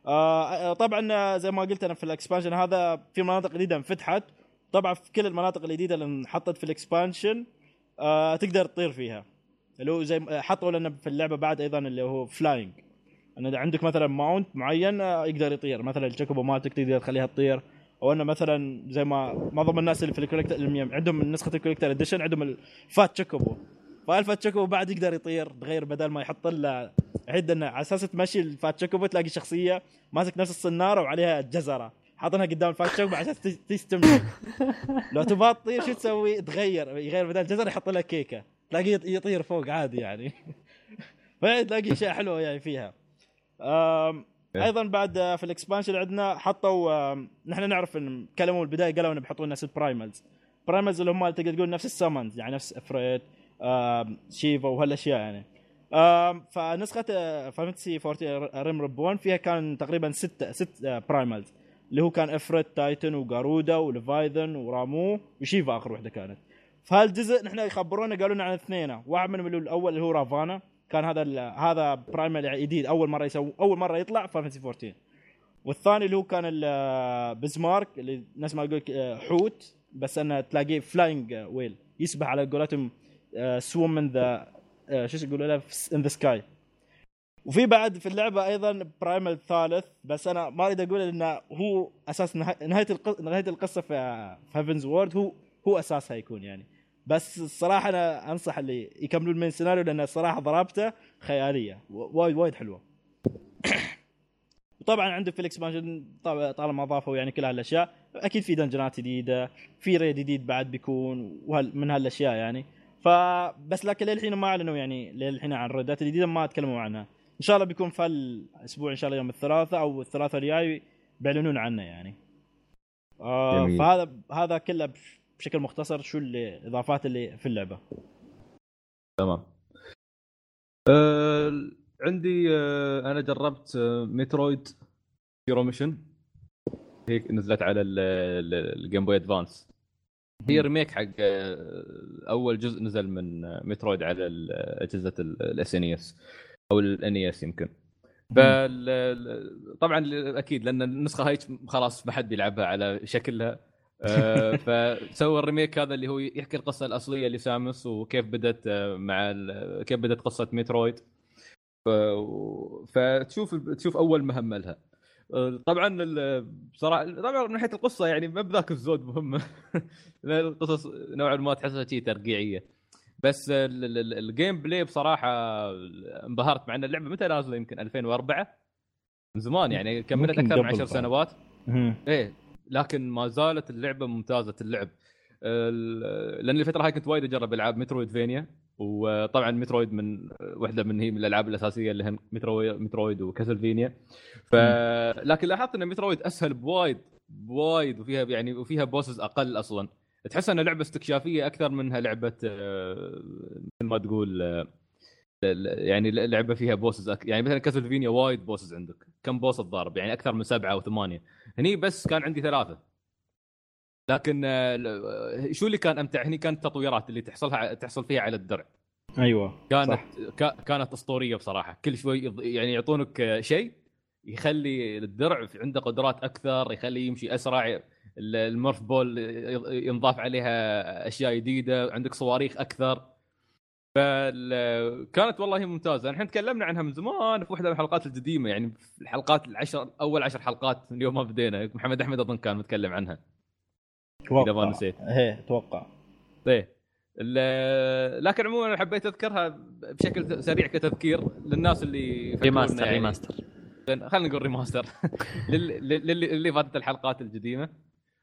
آه طبعا آه، زي ما قلت أنا في ال expansion هذا في مناطق جديدة انفتحت. طبعا في كل المناطق الجديدة اللي انحطت في ال expansion آه تقدر تطير فيها. اللي هو زي حطوا لنا في اللعبة بعد أيضا اللي هو flying إن إذا عندك مثلا mount معين آه، يقدر يطير. مثلا ال chocobo مالتك تقدر تخليها تطير. أو إنه مثلا زي ما معظم الناس اللي في ال collector اللي عندهم نسخة ال collector edition عندهم ال fat chocobo فال fat chocobo بعد يقدر يطير تغير بدل ما يحط له عد إنه على أساس تمشي ال fat chocobo تلاقي شخصية ماسك نفس الصنارة وعليها جزرة. حاطينها قدام ال fat chocobo على أساس تس- تستمر لو تبغى تطير شو تسوي؟ تغير يغير بدل الجزر يحط لها كيكة. تلاقيه يط- يطير فوق عادي يعني. فتلاقي أشياء حلوة يعني فيها. أيضا بعد آه، في ال expansion عندنا حطوا نحن نعرف إن كلموا البدايه قالوا انه بيحطوا نفس ال primals primals اللي هم تقدر تقول نفس ال summons يعني نفس Ifrit Shiva وهالأشياء يعني. فنسخة Fantasy 14 Realm Reborn فيها كان تقريبا ست ست آه، primals اللي هو كان افريت تايتن وجارودا وليفايذن ورامو وشيفا آخر وحدة كانت. فهالجزء نحن يخبرونا قالوا لنا عن اثنين واحد منهم اللي هو الأول اللي هو Ravana كان هذا هذا primal جديد أول مرة يسوي أول مرة يطلع Fantasy 14 والثاني اللي هو كان Bismarck اللي نفس ما أقول لك حوت بس أنه تلاقيه flying whale يسبح على قولتهم swim in the شو يقولوا له؟ in the sky وفي بعد في اللعبة أيضا primal الثالث بس أنا ما أريد أقول إنه هو أساس نها- نهاية نهاية القصة في Heavensward هو هو اساسها يكون يعني. بس الصراحة أنا أنصح اللي يكملون من السيناريو لأن الصراحة ضربته خيالية. وايد وايد حلوة. وطبعا عندك في ال expansion طالما أضافوا يعني كل هالأشياء أكيد في دنجنات جديدة في raid جديد بعد بيكون من هالأشياء يعني. فبس لكن للحين ما أعلنوا يعني للحين عن الريدات الجديده ما تكلموا عنها. إن شاء الله بيكون في الأسبوع إن شاء الله يوم الثلاثاء أو الثلاثاء الجاي بيعلنون عنه يعني. آه. فهذا هذا كله بشكل مختصر شو الإضافات اللي في اللعبة. تمام. آه عندي آه أنا جربت Metroid Zero Mission هي نزلت على ال- ال- ال Game Boy Advance هي remake حق آه، أول جزء نزل من آه، Metroid على أجهزة ال SNES أو ال NES يمكن. فال ال- طبعا أكيد لأن النسخة هاي خلاص ما حد بيلعبها على شكلها. فسوى ال remake هذا اللي هو يحكي القصة الأصلية ل Samus وكيف بدت آه، مع ال- كيف بدت قصة Metroid فتشوف تشوف أول مهمة لها. آه، طبعا بصراحه طبعا من ناحية القصة يعني ما بذاك الزود مهمة. القصص نوعا ما تحسها شيء ترقيعية. بس ال- ال- ال- ال gameplay بصراحة انبهرت مع إن اللعبة متى نازلة؟ يمكن 2004 من زمان يعني كملت أكثر من قبل 10 بعد. سنوات. إيه. لكن ما زالت اللعبة ممتازة اللعب. ال- لأن الفترة هاي كنت وايد أجرب ألعاب Metroidvania وطبعا Metroid من واحدة من هي من الألعاب الأساسية اللي هن Metroid, Metroid و Castlevania. ف لكن لاحظت إن Metroid أسهل بوايد بوايد وفيها يعني وفيها bosses أقل أصلا. تحس انها لعبة استكشافية أكثر منها لعبة آه، مثل ما تقول آه، يعني لعبة فيها bosses أك... يعني مثلا Castlevania وايد bosses عندك. كم boss تضارب يعني أكثر من سبعة أو ثمانية. هني بس كان عندي ثلاثة. لكن آه، ل- شو اللي كان أمتع؟ هني كانت التطويرات اللي تحصلها تحصل فيها على الدرع. أيوه كانت صح. كا- كانت أسطورية بصراحة. كل شوي يعني يعطونك آه، شيء يخلي الدرع عنده قدرات أكثر يخليه يمشي أسرع ال- ال morph ball ينضاف عليها أشياء جديدة عندك صواريخ أكثر. فكانت والله ممتازة. الحين تكلمنا عنها من زمان في واحدة من الحلقات القديمه يعني في الحلقات العشر أول عشر حلقات من يوم ما بدينا. محمد أحمد أظن كان متكلم عنها إذا ما نسيت. إيه أتوقع إيه. لكن عموما أنا حبيت أذكرها بشكل سريع كتذكير للناس اللي remaster يعني- remaster خلينا نقول remaster لل- لل- للي فاتت الحلقات القديمه ال-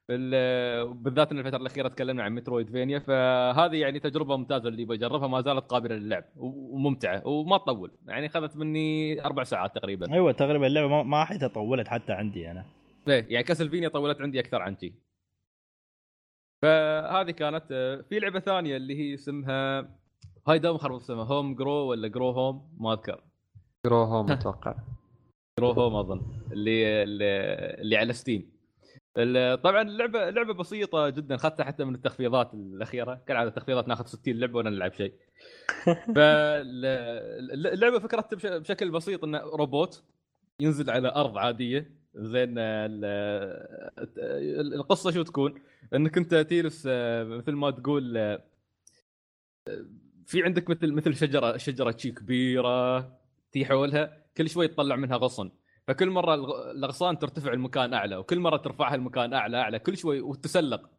بالذات إن الفترة الأخيرة تكلمنا عن Metroidvania فهذه يعني تجربة ممتازة اللي بجربها ما زالت قابلة للعب وممتعة وما تطول يعني أخذت مني أربع ساعات تقريبا. أيوه تقريبا اللعبة ما- ما حتى طولت حتى عندي أنا. إيه يعني Castlevania طولت عندي أكثر عن شي. فهذه كانت آه، في لعبة ثانية اللي هي اسمها هاي دوم خرب اسمها Home Grow ولا Grow Home؟ ما أذكر. Grow Home أتوقع. Grow Home أظن اللي اللي, اللي على Steam. طبعا اللعبه لعبه بسيطة جدا اخذتها حتى من التخفيضات الأخيرة. كالعاده التخفيضات ناخذ 60 لعبة ولا نلعب شيء. فاللعبه فكرتها بش- بشكل بسيط إنه روبوت ينزل على أرض عادية. زين ال- ال- القصة شو تكون؟ إنك أنت تجلس آه، مثل ما تقول في عندك مثل مثل شجره شجرة شي كبيرة تي حولها كل شوي تطلع منها غصن. فكل مرة الأغصان ترتفع المكان أعلى وكل مرة ترفعها المكان أعلى أعلى كل شوي وتتسلق.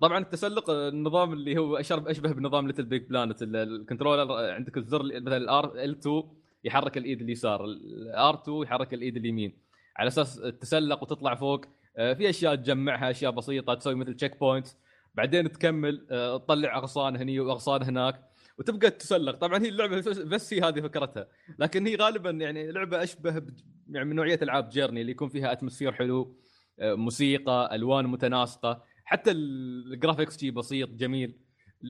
طبعا التسلق النظام اللي هو أشبه بنظام LittleBigPlanet ال controller عندك الزر مثلا ال L2 يحرك الإيد اليسار ال R2 يحرك الإيد اليمين. على أساس تتسلق وتطلع فوق آه، في أشياء تجمعها أشياء بسيطة تسوي مثل checkpoint بعدين تكمل آه، تطلع أغصان هني وأغصان هناك وتبقى تتسلق. طبعا هي اللعبة بس- هي هذه فكرتها. لكن هي غالبا يعني لعبة أشبه يعني من نوعية ألعاب Journey اللي يكون فيها atmosphere حلو آه، موسيقى ألوان متناسقة حتى ال- ال graphics شي بسيط جميل.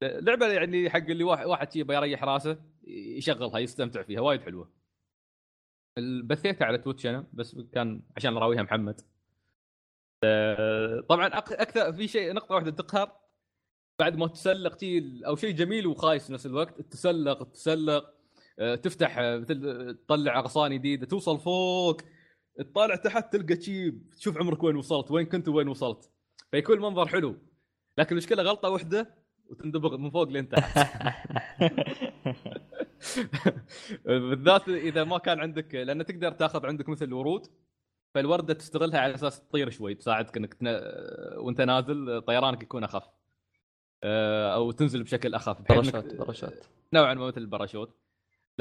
لعبة يعني حق اللي واحد شي بيريح راسه يشغلها يستمتع فيها وايد حلوة. بثيتها على Twitch أنا بس كان عشان اراويها محمد. آه، طبعا أكثر في شيء نقطة واحدة تقهر بعد ما تسلق تي أو شيء جميل وخايس في نفس الوقت تسلق تسلق. تفتح آه، مثل آه، تطلع أغصان جديدة توصل فوق تطالع تحت تلقى شيء تشوف عمرك وين وصلت وين كنت وين وصلت. فيكون المنظر حلو. لكن المشكلة غلطة واحدة وتندبغ من فوق لين تحت. بالذات إذا ما كان عندك لأن تقدر تاخذ عندك مثل ورود فالوردة تستغلها على أساس تطير شوي تساعدك إنك تنا... وأنت نازل طيرانك يكون أخف. آه، أو تنزل بشكل أخف parachute parachute نوعا ما مثل الباراشوت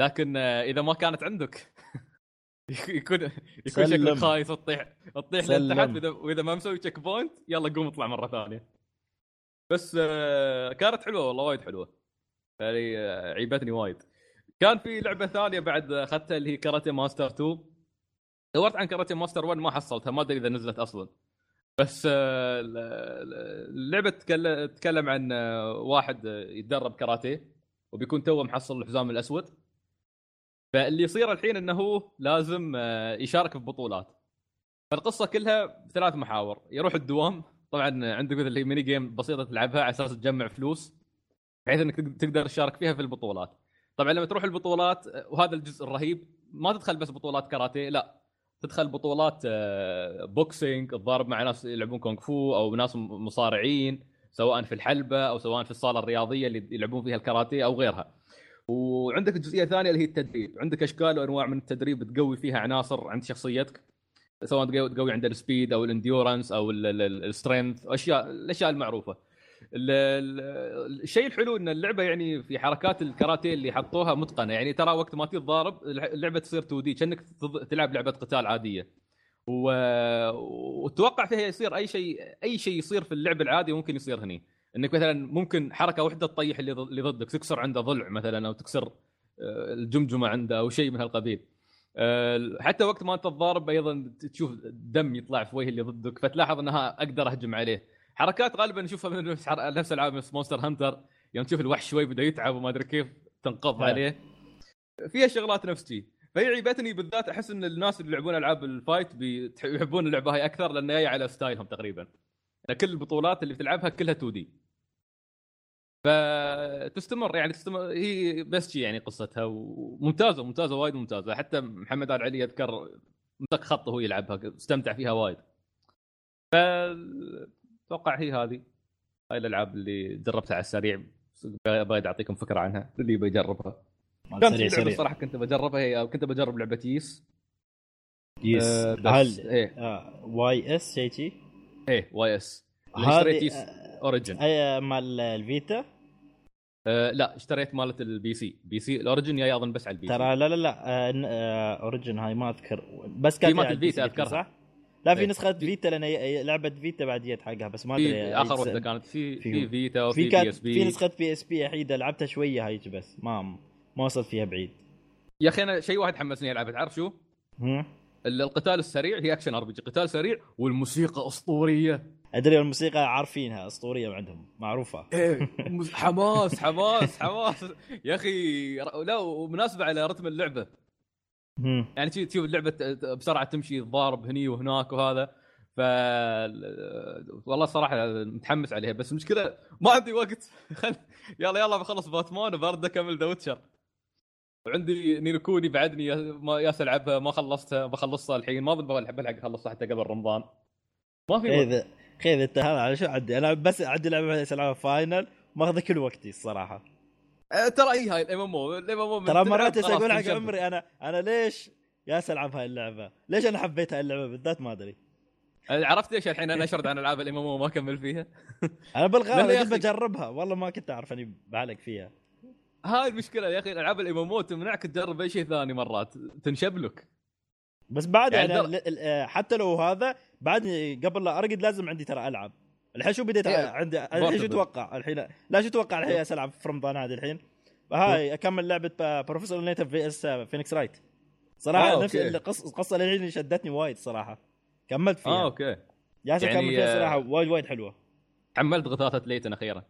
لكن آه، إذا ما كانت عندك يكون يكون. شكلك خايس تطيح تطيح. لتحت واذا وإذا ما مسوي checkpoint يلا قوم اطلع مرة ثانية. بس آه، كانت حلوة والله وايد حلوة. يعني آه، عيبتني وايد. كان في لعبة ثانية بعد أخذتها اللي هي Karate Master 2 دورت عن Karate Master 1 ما حصلتها ما أدري إذا نزلت أصلا. بس ال- ال- اللعبة تكلم تتكلم عن واحد يتدرب كاراتيه وبيكون توه محصل الحزام الأسود. فاللي يصير الحين إنه هو لازم آه، يشارك في بطولات. فالقصة كلها بثلاث محاور. يروح الدوام. طبعا عندك مثل mini game بسيطة تلعبها على أساس تجمع فلوس بحيث إنك تق- تقدر تشارك فيها في البطولات. طبعا لما تروح البطولات آه، وهذا الجزء الرهيب ما تدخل بس بطولات كاراتيه لا. تدخل بطولات آه، boxing تضارب مع ناس يلعبون كونغ فو أو ناس مصارعين سواء في الحلبة أو سواء في الصالة الرياضية اللي يلعبون فيها الكاراتيه أو غيرها. وعندك الجزئيه الثانية اللي هي التدريب. عندك أشكال وأنواع من التدريب تقوي فيها عناصر عند شخصيتك. سواء تقوي, عند ال speed أو ال endurance أو ال strength أشياء الأشياء المعروفة. ال- ال- الشيء الحلو إن اللعبة يعني في حركات الكاراتيه اللي حطوها متقنة. يعني ترى وقت ما تتضارب اللعبة تصير 2 دي كأنك تلعب لعبة قتال عادية. و... وتوقع فيها يصير أي شيء أي شيء يصير في اللعب العادي ممكن يصير هني. إنك مثلا ممكن حركة واحدة تطيح اللي ضد- اللي ضدك تكسر عنده ضلع مثلا أو تكسر آه، الجمجمة عنده أو شيء من هالقبيل. آه، حتى وقت ما انت تضارب أيضا تشوف دم يطلع في وجه اللي ضدك فتلاحظ إنها أقدر أهجم عليه. حركات غالبا نشوفها من نفس نفس العاب نفس Monster Hunter يوم تشوف الوحش شوي بدا يتعب وما أدري كيف تنقض نعم. عليه. فيها شغلات نفس شي. فهي عيبتني بالذات أحس إن الناس اللي يلعبون ألعاب ال fight بيتح- يحبون اللعبة هاي أكثر لأن جاية على style هم تقريبا. كل البطولات اللي بتلعبها كلها 2D. فتستمر يعني تستمر هي بس شي يعني قصتها وممتازة ممتازة وايد ممتازة. حتى محمد آل علي اذكر مسك خط وهو يلعبها استمتع فيها وايد. ف أتوقع هي هذه. هاي الألعاب اللي جربتها على السريع. بايد أعطيكم فكرة عنها اللي بيجربها كانت سريع سريع. صراحة كنت بجربها هي كنت بجرب لعبة يس يس آه، هل إيه. آه، واي إس شيء شي؟ إيه واي إس. هذه اوريجن اي مال الفيتا. آه لا اشتريت مالت البي سي. بي سي الاوريجن جاي أظن بس على البي سي. ترى لا لا لا آه، ن- آه، Origin هاي ما أذكر. بس كانت مالت ال Vita أذكرها. صح؟ لا في إيه. نسخة Vita لأن لعبة Vita بعد جت حقها بس ما في أدري آخر سنة. كانت. في في- في Vita في وفي PS في P نسخة PSP وحيده لعبتها شوية هاي بس ما ما وصلت فيها بعيد. يا أخي أنا شيء واحد حمسني العبها تعرف شو؟ القتال السريع هي action RPG. قتال سريع والموسيقى أسطورية. أدري الموسيقى عارفينها أسطورية عندهم معروفة. إيه مز- حماس حماس حماس. يا أخي لا ومناسبة على رتم اللعبة. يعني تشوف اللعبة بسرعة تمشي تضارب هني وهناك وهذا. ف والله صراحة متحمس عليها. بس المشكلة ما عندي وقت. خل يلا يلا بخلص باتمان وبرد اكمل ذا Witcher. وعندي Ni no Kuni بعدني ياس ألعبها ما خلصتها بخلصها الحين. ما بلحق بلحق أخلصها حتى قبل رمضان. ما في وقت. خيذ إنت هذا على شو عندي؟ أنا بس عندي لعبة ألعبها Final ماخذه كل وقتي الصراحة. أه، ترى اي هاي ال MMO ال MMO ترى مرات أقول حق عمري أنا أنا ليش ياس ألعب هاي اللعبة؟ ليش أنا حبيت هاي اللعبة بالذات؟ ما أدري. عرفت ليش الحين أنا أشرد عن ألعاب ال MMO ما أكمل فيها؟ أنا بالغالب يا كنت بجربها والله ما كنت أعرف إني بعلق فيها. هاي المشكلة يا أخي الالعاب ال MMO تمنعك تجرب أي شيء ثاني مرات تنشبلك بس بعد يعني يعني, در- ل- ال- آه، حتى لو هذا بعد قبل لا أرقد لازم عندي ترى العب الحين شو بديت إيه، عندي الحين شو. تتوقع؟ الحين لا. شو تتوقع الحين العب في رمضان هذه الحين؟ هاي أكمل لعبة Professor Layton vs Phoenix Wright صراحة آه، نفس. القصة القصة اللي الحين شدتني وايد صراحة. كملت فيها. آه okay. جالس يعني، اكمل فيها آه، صراحة وايد وايد حلوة. حملت غثاثه Layton أخيرا.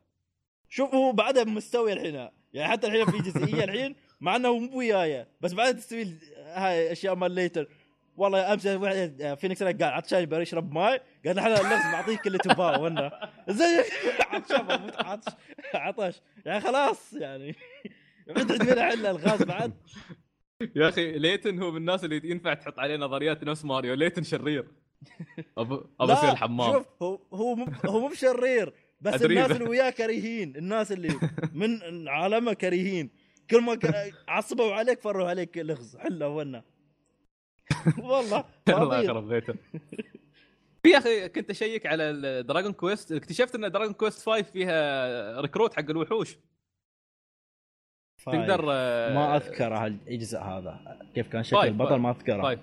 شوف هو بعدها مستوي الحين. يعني حتى الحين في جزئية الحين مع إنه مو وياي. بس بعدها تستوي هاي أشياء مال ليتر والله أمس واحد فينيكس قال عطشان يبغى يشرب ماي قال الحين اللغز معطيك اللي تبغاه وأنا زي عطشان عطش عطش. يعني خلاص يعني. بعد عندنا حل الغاز بعد؟ يا أخي ليتن هو من الناس اللي ينفع تحط عليه نظريات نفس ماريو. ليتن شرير. ابو أبو يصير الحمام شوف هو هو مو هو مو بشرير بس أدري. الناس. اللي وياه كريهين. الناس اللي من عالمه كريهين. كل ما عصبوا عليك فروا عليك لغز. حله ونا والله الله فاضيين. يخرب بيته في يا أخي كنت أشيك على Dragon Quest اكتشفت إن Dragon Quest 5 فيها recruit حق الوحوش. five. تقدر آه، طيب. ما أذكر هالجزء هذا. كيف كان شكل five، البطل؟ five. ما أذكره. طيب.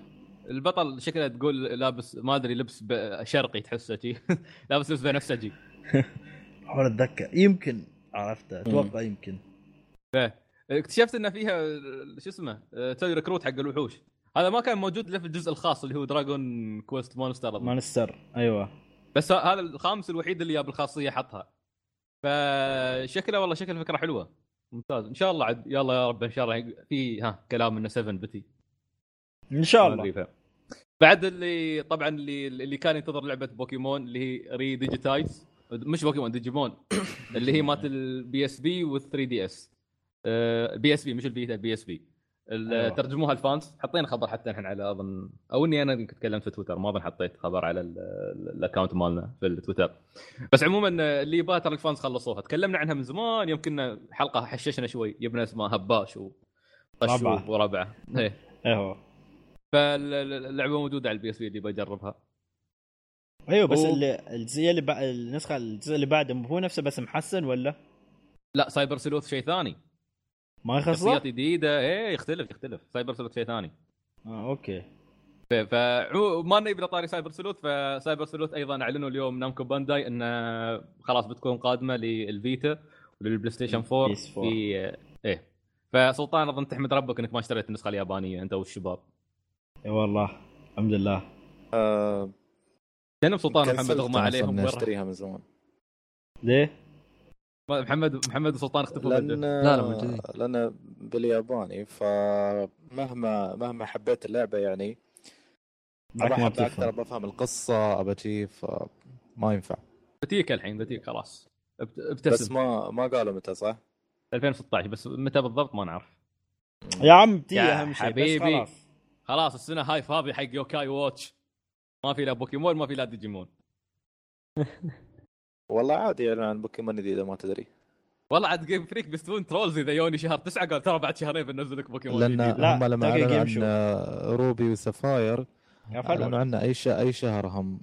البطل شكله تقول لابس ما أدري لبس شرقي تحسه شي. لابس لبس بنفسجي. حاول أتذكر. يمكن عرفته. أتوقع يمكن. اكتشفت إن فيها شو اسمه آه، تسوي recruit حق الوحوش. هذا ما كان موجود إلا في الجزء الخاص اللي هو Dragon Quest Monster أظن. Monster أيوه. بس هذا الخامس الوحيد اللي جاب الخاصيه حطها. فشكله والله شكل فكرة حلوة. ممتاز. إن شاء الله عد يلا يا رب إن شاء الله في ها كلام إنه 7 بتي. إن شاء الله. بعد اللي طبعا اللي اللي كان ينتظر لعبة بوكيمون اللي هي Re:Digitize مش Pokémon Digimon اللي هي مالت البي اس بي وال 3 دي اس بي اس بي مش ال Vita ال PSP. ترجموها ال fans. حطينا خبر حتى الحين على أظن. أو إني أنا كنت تكلمت في تويتر. ما أظن حطيت خبر على ال- ال- ال account مالنا في التويتر. بس عموما اللي يبغى ترى ال fans خلصوها. تكلمنا عنها من زمان. يمكن حلقة حششنا شوي. جبنا اسمها هباش و ربعة. وربعة. إيه. أيوه. فاللعبة موجودة على ال PSP اللي بجربها. أيوه بس و- الجزئيه اللي النسخة الجزء اللي بعده هو نفسه بس محسن ولا؟ لا Cyber Sleuth شيء ثاني. ما يخصه؟ شخصيات جديدة. إيه يختلف يختلف. Cyber Sleuth شيء ثاني. آه أوكي. ف ف- ما نبي طاري Cyber Sleuth ف Cyber Sleuth أيضا أعلنوا اليوم Namco Bandai ان خلاص بتكون قادمة لل Vita ولل PlayStation 4 PS4. في إيه. فسلطان أظن تحمد ربك إنك ما اشتريت النسخة اليابانية أنت والشباب. إي والله الحمد لله. جنب سلطان محمد أغمى عليهم. أشتريها من زمان. ليه؟ محمد محمد وسلطان اختفوا لأن بدري. لا، لا، موجودين. لأن بالياباني فمهما مهما حبيت اللعبة يعني معك ابى. أكثر بفهم القصة ابى فما ينفع بتيك الحين بتيك خلاص ابت- بس ابتسم ما ما قالوا متى صح؟ 2016 بس متى بالضبط ما نعرف يا عم تي يا أهم شيء بس حبيبي. خلاص خلاص السنة هاي فاضي حق يوكاي واتش ما في لا بوكيمون ما في لا ديجيمون والله عادي يعني عن بوكيمون جديده ما تدري والله عاد جيم فريك بيستون ترولز إذا يوني شهر تسعة قال ترى بعد شهرين بنزل لك بوكيمون لأن هم لما أعلنوا. عن روبي وسفاير أعلنوا عنه أي ش... أي شهر هم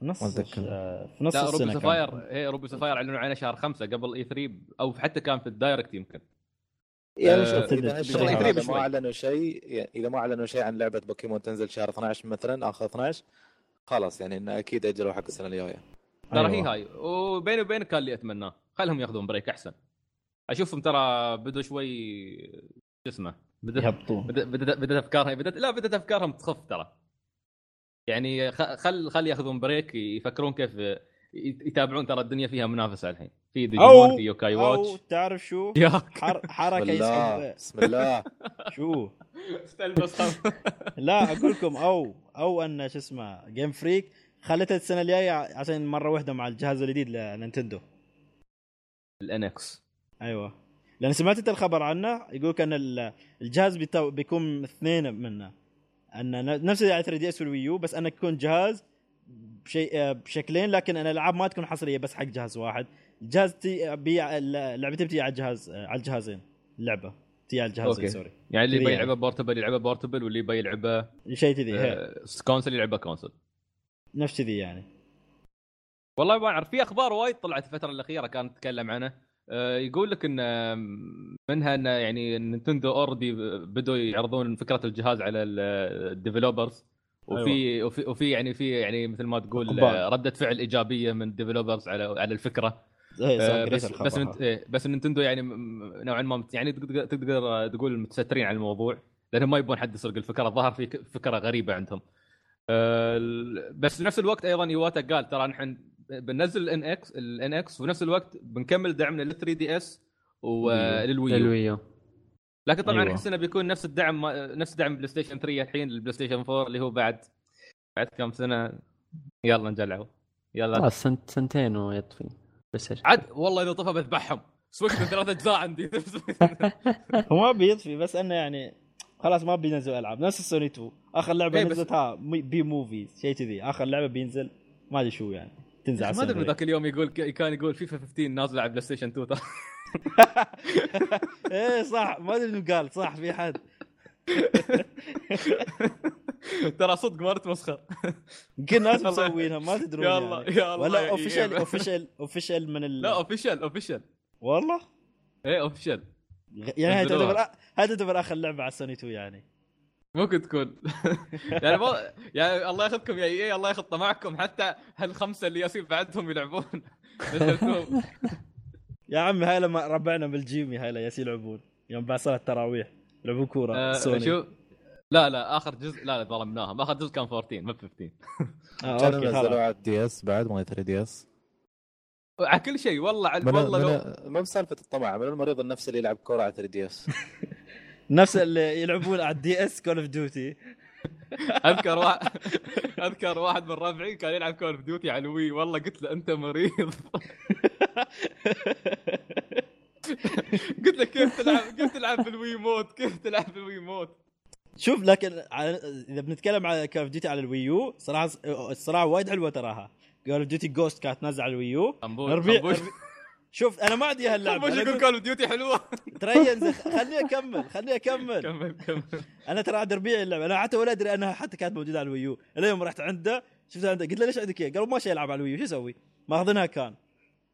في نص. آه، في نص لا Ruby. Sapphire إيه Ruby Sapphire أعلنوا عنه شهر خمسة قبل E3 أو حتى كان في ال Direct يمكن يعني آه، شوف إذا شهر هذا بشوي. ما أعلنوا شيء يعني إذا ما أعلنوا شيء عن لعبة بوكيمون تنزل شهر 12 مثلا آخر 12 خلاص يعني انه أكيد أجلوا حق السنة الجاية ترى هي أيوة. هاي. وبيني وبينك كان اللي اتمناه خلهم ياخذون break أحسن. أشوفهم ترى بدوا شوي شو اسمه بدأ يهبطون. بدأت بدأت افكارها بدأت لا بدأت أفكارهم تخف ترى. يعني خ- خل خل ياخذون break يفكرون كيف يت- يتابعون ترى الدنيا فيها منافسة الحين. في ديجيمون أو في Yo-kai أو Watch. تعرف شو؟ حر حركة يسحب. بسم الله. شو. لا أقول لكم أو أو أن شو اسمه Game Freak خلتها السنة الجاية عشان مرة واحدة مع الجهاز الجديد ل Nintendo. ال NX. أيوه. لأن سمعت أنت الخبر عنه يقول أن ال- الجهاز بيكون اثنين منه. أن نفس يعني 3DS وال Wii U بس أنه يكون جهاز بشيء آه، بشكلين لكن الألعاب ما تكون حصرية بس حق جهاز واحد. الجهاز تي بي اللعبتين بتجي على الجهاز على الجهازين. اللعبة تجي على الجهازين. sorry. يعني اللي يبي. يلعبها portable يلعبها portable واللي يبي يلعبها شيء كذي. آه، console يلعبها console نفس كذي يعني. والله ما أعرف في أخبار وايد طلعت الفترة الأخيرة كانت تتكلم عنه. آه، يقول لك إن منها إن يعني Nintendo already بدوا يعرضون فكرة الجهاز على ال developers وفي وفي وفي يعني في يعني مثل ما تقول. آه، ردة فعل إيجابية من ال developers على على الفكرة. إيه، آه، بس بس نت- إيه، بس Nintendo يعني نوعا ما يعني تقدر تقدر تقول متسترين على الموضوع لأنهم ما يبون حد يسرق الفكرة. الظاهر في فكرة غريبة عندهم. آه، بس في نفس الوقت أيضا ايواتا قال ترى نحن بننزل ال NX ال NX وفي نفس الوقت بنكمل دعمنا لل 3DS ولل Wii U لكن طبعا أيوة. احس إنه بيكون نفس الدعم نفس دعم بلاي ستيشن 3 الحين البلاي ستيشن 4 اللي هو بعد بعد كم سنة. يلا نجلعوا يلا. خلاص سنت سنتين ويطفي بس. عاد والله إذا طفى بذبحهم. سويت ثلاث أجزاء عندي. هو ما بيطفي بس إنه يعني خلاص ما بينزل ألعاب. نفس السوني 2 آخر لعبة إيه، مي- بي موفيز شيء كذي. آخر لعبة بينزل ما أدري شو يعني. تنزل ما أدري ذاك اليوم يقول كان يقول فيفا 15 نازله على بلاي ستيشن 2 ترى. إيه صح. ما أدري إنه قال. صح في حد ترى صدق ما نتمسخر يمكن ناس. مسوينها ما تدرون يلا يعني. يا الله ولا official. official official من ال... لا official official والله؟ إيه official يعني هاي. تعتبر هاي تعتبر آخر لعبة على السوني 2 يعني. ممكن تكون. يعني ما يعني الله ياخذكم يا EA الله ياخذ طمعكم حتى هالخمسة اللي يالسين بعدهم يلعبون. يا عمي هاي لما ربعنا بالجيمي هاي يالسين يلعبون. يوم بعد صلاه التراويح. يلعبون كورة. آه، سوني. شوف لا لا آخر جزء لا لا ظلمناهم. آخر جزء كان 14 ما 15 آه كانوا okay نزلوا على ال DS بعد ما 3DS. على كل شيء والله على من والله لو من ما بسالفة الطمع من المريض النفسي اللي يلعب كوره على 3DS؟ نفس اللي يلعبون على ال DS Call of Duty أذكر واحد أذكر واحد من ربعي كان يلعب Call of Duty على ال Wii والله قلت له أنت مريض. قلت له كيف تلعب كيف تلعب بال Wiimote؟ كيف تلعب بال Wiimote؟ شوف لكن على- إذا بنتكلم على Call of Duty على ال Wii U صراحة الصراحه وايد حلوة تراها. Call of Duty Ghosts كانت نازله على ال Wii U. ربيع شوف أنا ما عندي هاللعبة. أنا يقول Call of Duty حلوة. ترينز خليني اكمل خليني اكمل كمل كمل. أنا ترى عند ربيع اللعبة. أنا حتى ولا أدري أنها حتى كانت موجودة على ال Wii U. اليوم رحت عنده شفتها انت قلت له ليش عندك اياه؟ قالوا ما شي العب على ال Wii U شو أسوي؟ ماخذينها كان.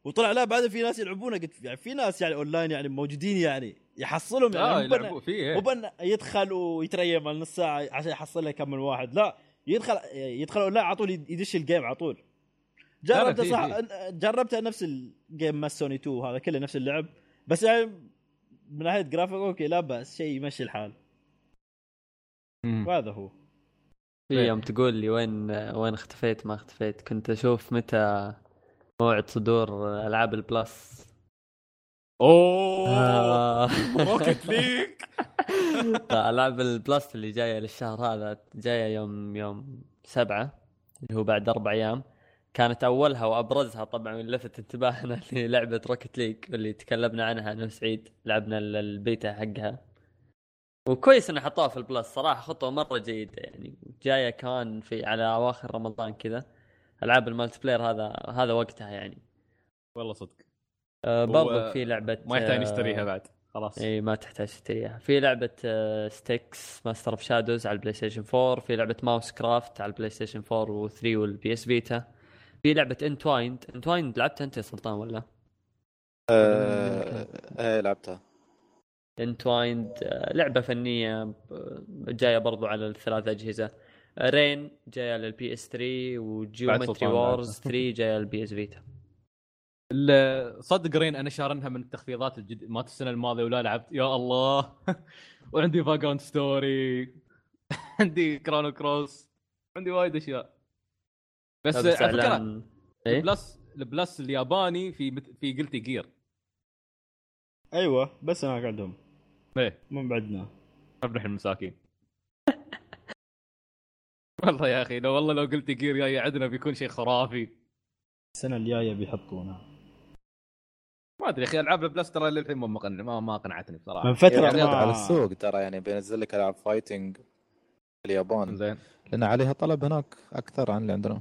وطلع لا بعد في ناس يلعبونه. قلت يعني في ناس يعني أونلاين يعني موجودين يعني يحصلهم يعني بنا- يلعبوا فيه مو. بن يدخل ويتريا على نص ساعة عشان يحصل له كم من واحد. لا يدخل يدخل أونلاين على طول يدش ال game على طول. في- صح. جربته نفس ال game مال سوني 2 هذا كله نفس اللعب. بس يعني من ناحية graphic okay لا بأس شيء يمشي الحال. وهذا هو. في يوم تقول لي وين وين اختفيت ما اختفيت كنت أشوف متى موعد صدور ألعاب ال Plus. أوه! آه. Rocket League ألعاب ال Plus اللي جاية للشهر هذا جاية يوم يوم سبعة اللي هو بعد أربع أيام. كانت أولها وأبرزها طبعا لفت انتباهنا اللي لعبه Rocket League اللي تكلمنا عنها أنا وسعيد لعبنا ال- البيتا حقها. وكويس إنه حطوها في ال Plus صراحة خطوة مرة جيدة يعني. جاية كان في على أواخر رمضان كذا. ألعاب ال multiplayer هذا هذا وقتها يعني. والله صدق. هو برضو في لعبة ما يحتاج آه، نشتريها بعد خلاص. إي ما تحتاج تشتريها. في لعبة آه، Styx Master of Shadows على البلاي ستيشن 4 في لعبة MouseCraft على البلاي ستيشن 4 و3 وال PS Vita في لعبة Entwined Entwined لعبتها أنت يا سلطان ولا؟ آه، إيه لعبتها. Entwined لعبة فنية آه، جاية برضو على الثلاث أجهزة. Rain جاية لل PS 3 و Geometry Wars لعبها. 3 جاية لل PS Vita ال- صدق Rain أنا شارنها من التخفيضات الجد... مالت السنة الماضية ولا لعبت. يا الله. وعندي Vagrant Story عندي Chrono Cross عندي وايد أشياء. بس, على فكرة إيه؟ ال Plus ال Plus الياباني في مت- في Guilty Gear أيوه بس هناك عندهم. إيه. من بعدنا. نحن المساكين والله يا أخي لو والله لو Guilty Gear جاي عندنا بيكون شيء خرافي. السنة الجاية بيحطونها ما أدري يا أخي ألعاب ال Plus ترى للحين ما مقن... ما ما قنعتني بصراحة. من فترة يعني ما على السوق ترى يعني بينزل لك ألعاب fighting في اليابان. زين. لأن عليها طلب هناك أكثر عن اللي عندنا.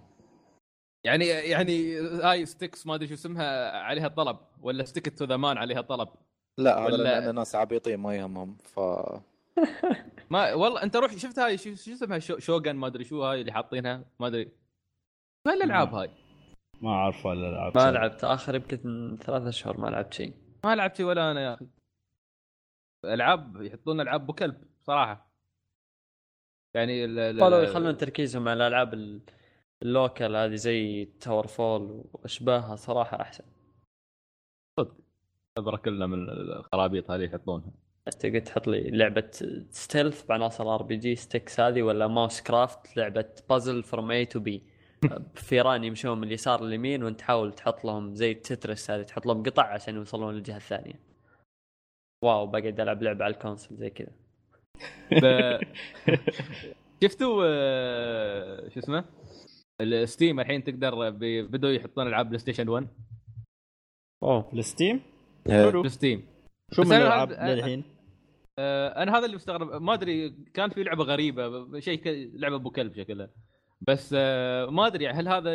يعني يعني هاي Styx ما أدري شو اسمها عليها طلب ولا Stick to the Man عليها طلب؟ لا هذا ولا- لأن ناس عبيطين ما يهمهم ف ما والله أنت روح شفت هاي شو, شو اسمها شو Shogun ما أدري شو هاي اللي حاطينها؟ ما أدري. شو هالالعاب هاي؟ ما أعرف ولا ألعاب ما لعبت آخر يمكن ثلاثة اشهر ما لعبت شيء. ما لعبت شيء ولا أنا يا أخي. ألعاب يحطون ألعاب ابو كلب صراحة. يعني ال- ال- قالوا يخلون تركيزهم على الالعاب ال- ال local هذه زي TowerFall وأشباهها صراحة أحسن. خبره كلنا من الخرابيط هذه يحطونها. تقدر تحط لي لعبة stealth بعناصر RPG Styx هذه ولا MouseCraft لعبة puzzle from A to B فيران يمشون من اليسار لليمين وانت تحاول تحط لهم زي Tetris هذه تحط لهم قطع عشان يوصلون للجهة الثانية. واو بقعد ألعب لعبة على ال console زي كذا. ب... شفتوا آه، شو اسمه؟ ال Steam الحين تقدر بدوا يحطون ألعاب بلاي ستيشن 1 أوه. ال Steam؟ في ال Steam. شو من الألعاب أنا- للحين؟ آه، أنا هذا اللي مستغرب. ما أدري كان في لعبة غريبة شيء ك... لعبة أبو كلب شكلها. بس آه، ما أدري هل هذا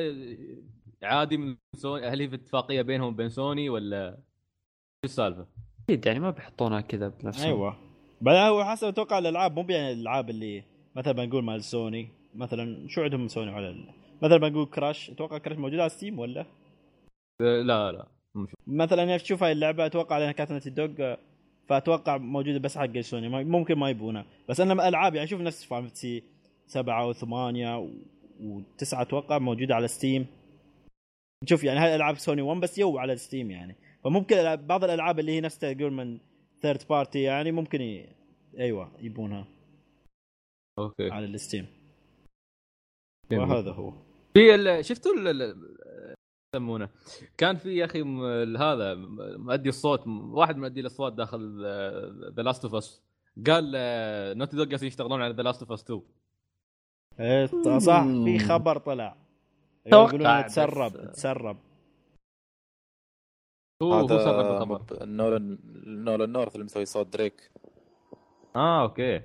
عادي من سوني؟ هل هي في اتفاقية بينهم وبين سوني ولا شو السالفة؟ أكيد يعني ما بيحطونها كذا بنفسهم. أيوه. بعدين هو حسب أتوقع الألعاب مو يعني الألعاب اللي مثلا بنقول مال سوني. مثلا شو عندهم سوني على ال... مثلا بنقول Crash أتوقع Crash موجوده على Steam ولا؟ لا لا مثلا يعني تشوف هاي اللعبة أتوقع لأنها كانت Naughty Dog فأتوقع موجودة بس حق سوني ممكن ما يبونها بس أنا العاب يعني شوف نفس فاهم سي سبعة وثمانية. وتسعة أتوقع موجودة على Steam. شوف يعني هاي ألعاب سوني 1 بس يو على Steam يعني. فممكن بعض الألعاب اللي هي نفسها تقول من third party يعني ممكن ي... أيوه يبونها okay. على ال Steam. وهذا هو. في ال... شفتوا يسمونه؟ كان في يا أخي هذا مؤدي الصوت واحد مؤدي الأصوات داخل The Last of Us قال آه، Naughty Dog جالسين يشتغلون على The Last of Us 2 إيه، صح في خبر طلع. يقولون تسرب تسرب. هو هو سرب الخبر. Nolan Nolan North اللي مسوي صوت دريك. آه okay.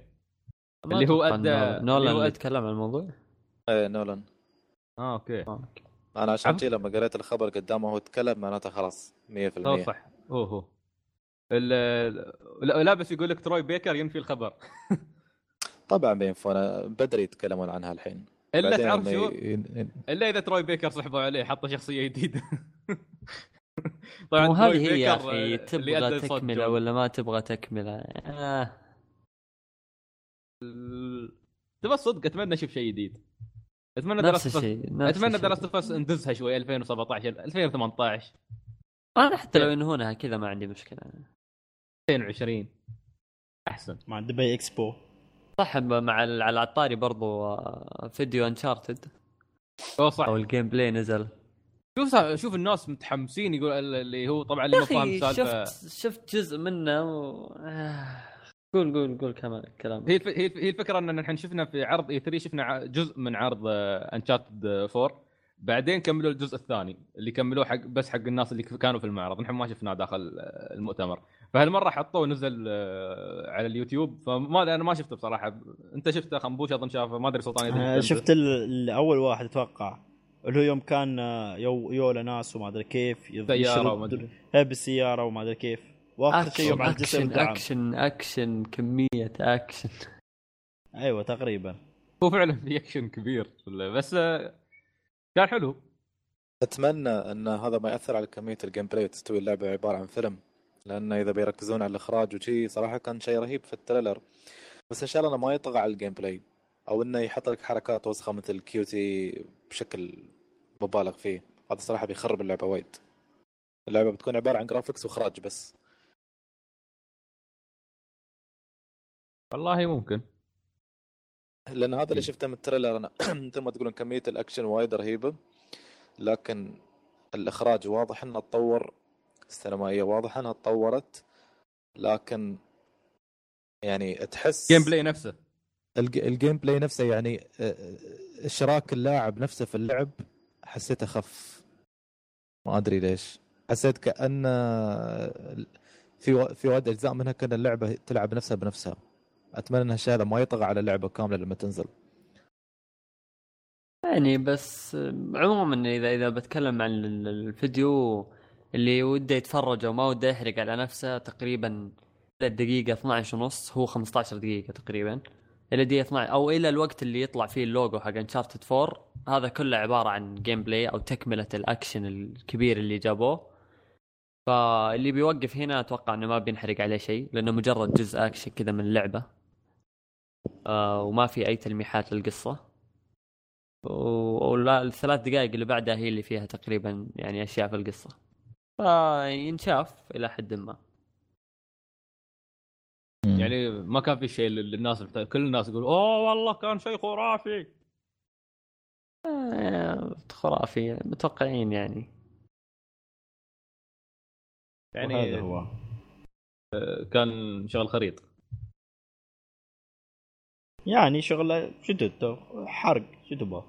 اللي هو أدى- Nolan- اللي اللي يتكلم عن الموضوع؟ إيه Nolan. آه okay. آه، okay. أنا عشان كذا لما قريت الخبر قدامه هو تكلم معناته خلاص 100% هو صح. هو هو ال- لا لا بس يقول لك تروي بيكر ينفي الخبر. طبعا بينفونا بدري يتكلمون عنها الحين. إلا تعرف شو؟ ي- إلا إذا تروي بيكر سحبوا عليه حطوا شخصية جديدة. وهذه تروي هي يا أخي آه، تبغى تكملة. ولا ما تبغى تكملة؟ آه. تبى صدق أتمنى أشوف شيء جديد. أتمنى نفس دراسه الشيء نفس أتمنى. دراسه فاس ندزها شوي 2017 2018 أنا حتى لو ينهونها كذا ما عندي مشكلة. 2020 أحسن. مع دبي إكسبو. صح مع ال- على الطاري برضو آه، فيديو Uncharted هو صح. أو ال gameplay نزل. شوف شوف الناس متحمسين يقول اللي هو طبعا اللي مو فاهم سالفه شفت شفت جزء منه و... آه. قول قول قول كمان كلام هي الف... هي الف- هي الفكرة إن نحن شفنا في عرض E3 شفنا جزء من عرض Uncharted 4 بعدين كملوا الجزء الثاني اللي كملوه حق بس حق الناس اللي كانوا في المعرض. نحن ما شفناه داخل آه، المؤتمر. فهالمرة حطوه نزل آه، على اليوتيوب. فما أنا ما شفته بصراحة. أنت شفته خنبوش أظن شافه ما أدري سلطان أنت. شفت ال- الأول واحد أتوقع. اللي هو يوم كان آه، يو يولا ناس وما أدري كيف يشرد- وما أدري. هي بالسيارة وما أدري كيف. واخر شيء يوم على الجسر أكشن أكشن أكشن كمية أكشن. أيوه تقريبا. هو فعلا في أكشن كبير بس آه، كان حلو. أتمنى أن هذا ما يأثر على كمية ال gameplay وتستوي اللعبة عبارة عن فيلم. لأن إذا بيركزون على الإخراج وشي صراحة كان شيء رهيب في ال trailer. بس إن شاء الله إنه ما يطغى على ال gameplay أو إنه يحط لك حركات وسخة مثل QTE بشكل مبالغ فيه. هذا صراحة بيخرب اللعبة وايد. اللعبة بتكون عبارة عن graphics وإخراج بس. والله ممكن. لأن هذا اللي شفته من ال trailer أنا مثل ما تقولون كمية الأكشن وايد رهيبة لكن الإخراج واضح إنه تطور السينمائية واضح إنها تطورت لكن يعني تحس gameplay نفسه. الج- ال gameplay نفسه يعني آه، آه، إشراك اللاعب نفسه في اللعب حسيته خف. ما أدري ليش. حسيت كأن في و- في وايد أجزاء منها كأن اللعبة تلعب نفسها بنفسها. أتمنى ان هالشيء هذا ما يطغى على اللعبه كاملة لما تنزل. يعني بس عموما إذا إذا بتكلم عن ال- الفيديو اللي وده يتفرج أو ما وده يحرق على نفسه تقريبا الدقيقة 12 ونص هو 15 دقيقة تقريبا إلى دقيقة 12 أو إلى الوقت اللي يطلع فيه اللوجو حق Uncharted 4 هذا كله عبارة عن gameplay أو تكملة الأكشن الكبير اللي جابوه. فاللي بيوقف هنا أتوقع إنه ما بينحرق عليه شيء لأنه مجرد جزء أكشن كذا من اللعبة. آه وما في أي تلميحات للقصة. و- ولا الثلاث دقائق اللي بعدها هي اللي فيها تقريبا يعني أشياء في القصة. فينشاف إلى حد ما. يعني ما كان في شيء للناس كل الناس يقول أوه والله كان شيء خرافي. آه، خرافي متوقعين يعني. يعني وهذا هو. آه، كان شغل خريط يعني شغلة شو تبغى؟ حرق شو تبغى؟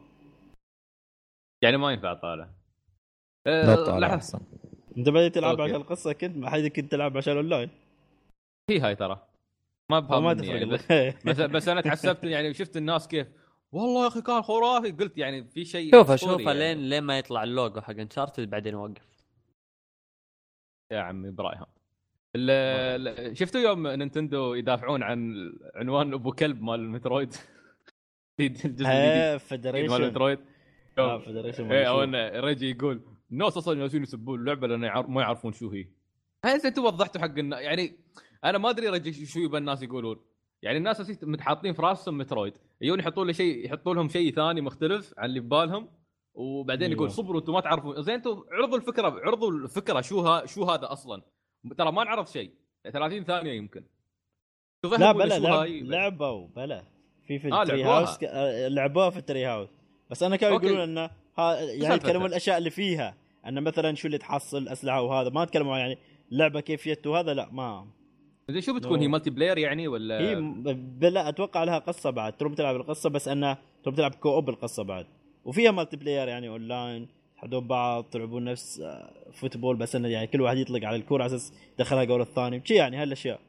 يعني ما ينفع طالع لا آه، طالع لحظة. أنت بديت تلعب. عشان القصة كنت ما حد كنت تلعب عشان الاونلاين هي هاي ترى ما مني تفرق يعني بس. بس بس أنا تحسبت يعني شفت الناس كيف والله يا أخي كان خرافي قلت يعني في شيء شوفها أسطوري شوفها يعني. لين لين ما يطلع اللوجو حق Uncharted بعدين وقف يا عمي برايهم شفتوا يوم نينتندو يدافعون عن عنوان أبو كلب مال ال Metroid الجزء الجديد إيه مال Federation ال Metroid آه، Federation إيه أو إنه Reggie يقول الناس أصلا جالسين يسبون اللعبة لأن يعر- ما يعرفون شو هي. هل أنتم وضحتوا حق النا... يعني أنا ما أدري Reggie شو يبى الناس يقولون. يعني الناس متحاطين في رأسهم Metroid يجون يحطون له شيء يحطوا لهم شيء ثاني مختلف عن اللي ببالهم وبعدين يقول أيوة. صبروا أنتم ما تعرفون. زين أنتم عرضوا الفكرة عرضوا الفكرة شو ها شو هذا أصلا. ترى ما نعرف شيء. 30 ثانية يمكن. لا بلا لعب. لعبوا بلا. في في آه، ال Treehouse ك- آه، لعبوها في ال Treehouse. بس أنا كانوا. يقولون إنه ها يعني. يتكلمون الأشياء اللي فيها. إنه مثلا شو اللي تحصل أسلحة وهذا ما تكلموا يعني اللعبه كيفيته وهذا لا ما. زين شو بتكون. هي multiplayer يعني ولا؟ هي بلا أتوقع لها قصة بعد. تروم تلعب القصة بس إنه تروم تلعب co-op القصة بعد. وفيها multiplayer يعني اونلاين تحدون بعض تلعبون نفس آه، football بس إنه يعني كل واحد يطلق على الكورة على أساس يدخلها جول الثاني. شي يعني هالأشياء.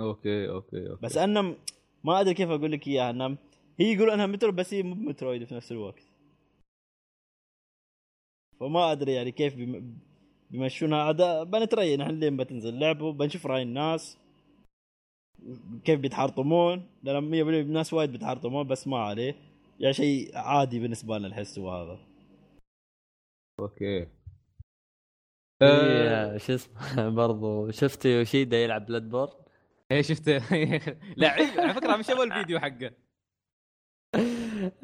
okay okay okay. بس انه ما أدري كيف أقول لك إياها انه هي يقولون إنها Metroid بس هي مو Metroid في نفس الوقت. فما أدري يعني كيف بيم- بيمشونها عاد بنتريا نحن لين بتنزل لعبه بنشوف رأي الناس. كيف بيتحرطمون؟ لأن 100% الناس وايد بيتحرطمون بس ما عليه. يعني شيء عادي بالنسبة لنا الحس وهذا okay. في آه، آه، شو اسمه برضو شفت يوشيدا يلعب Bloodborne إيه شفت. لعيب على فكرة مش اول فيديو حقه.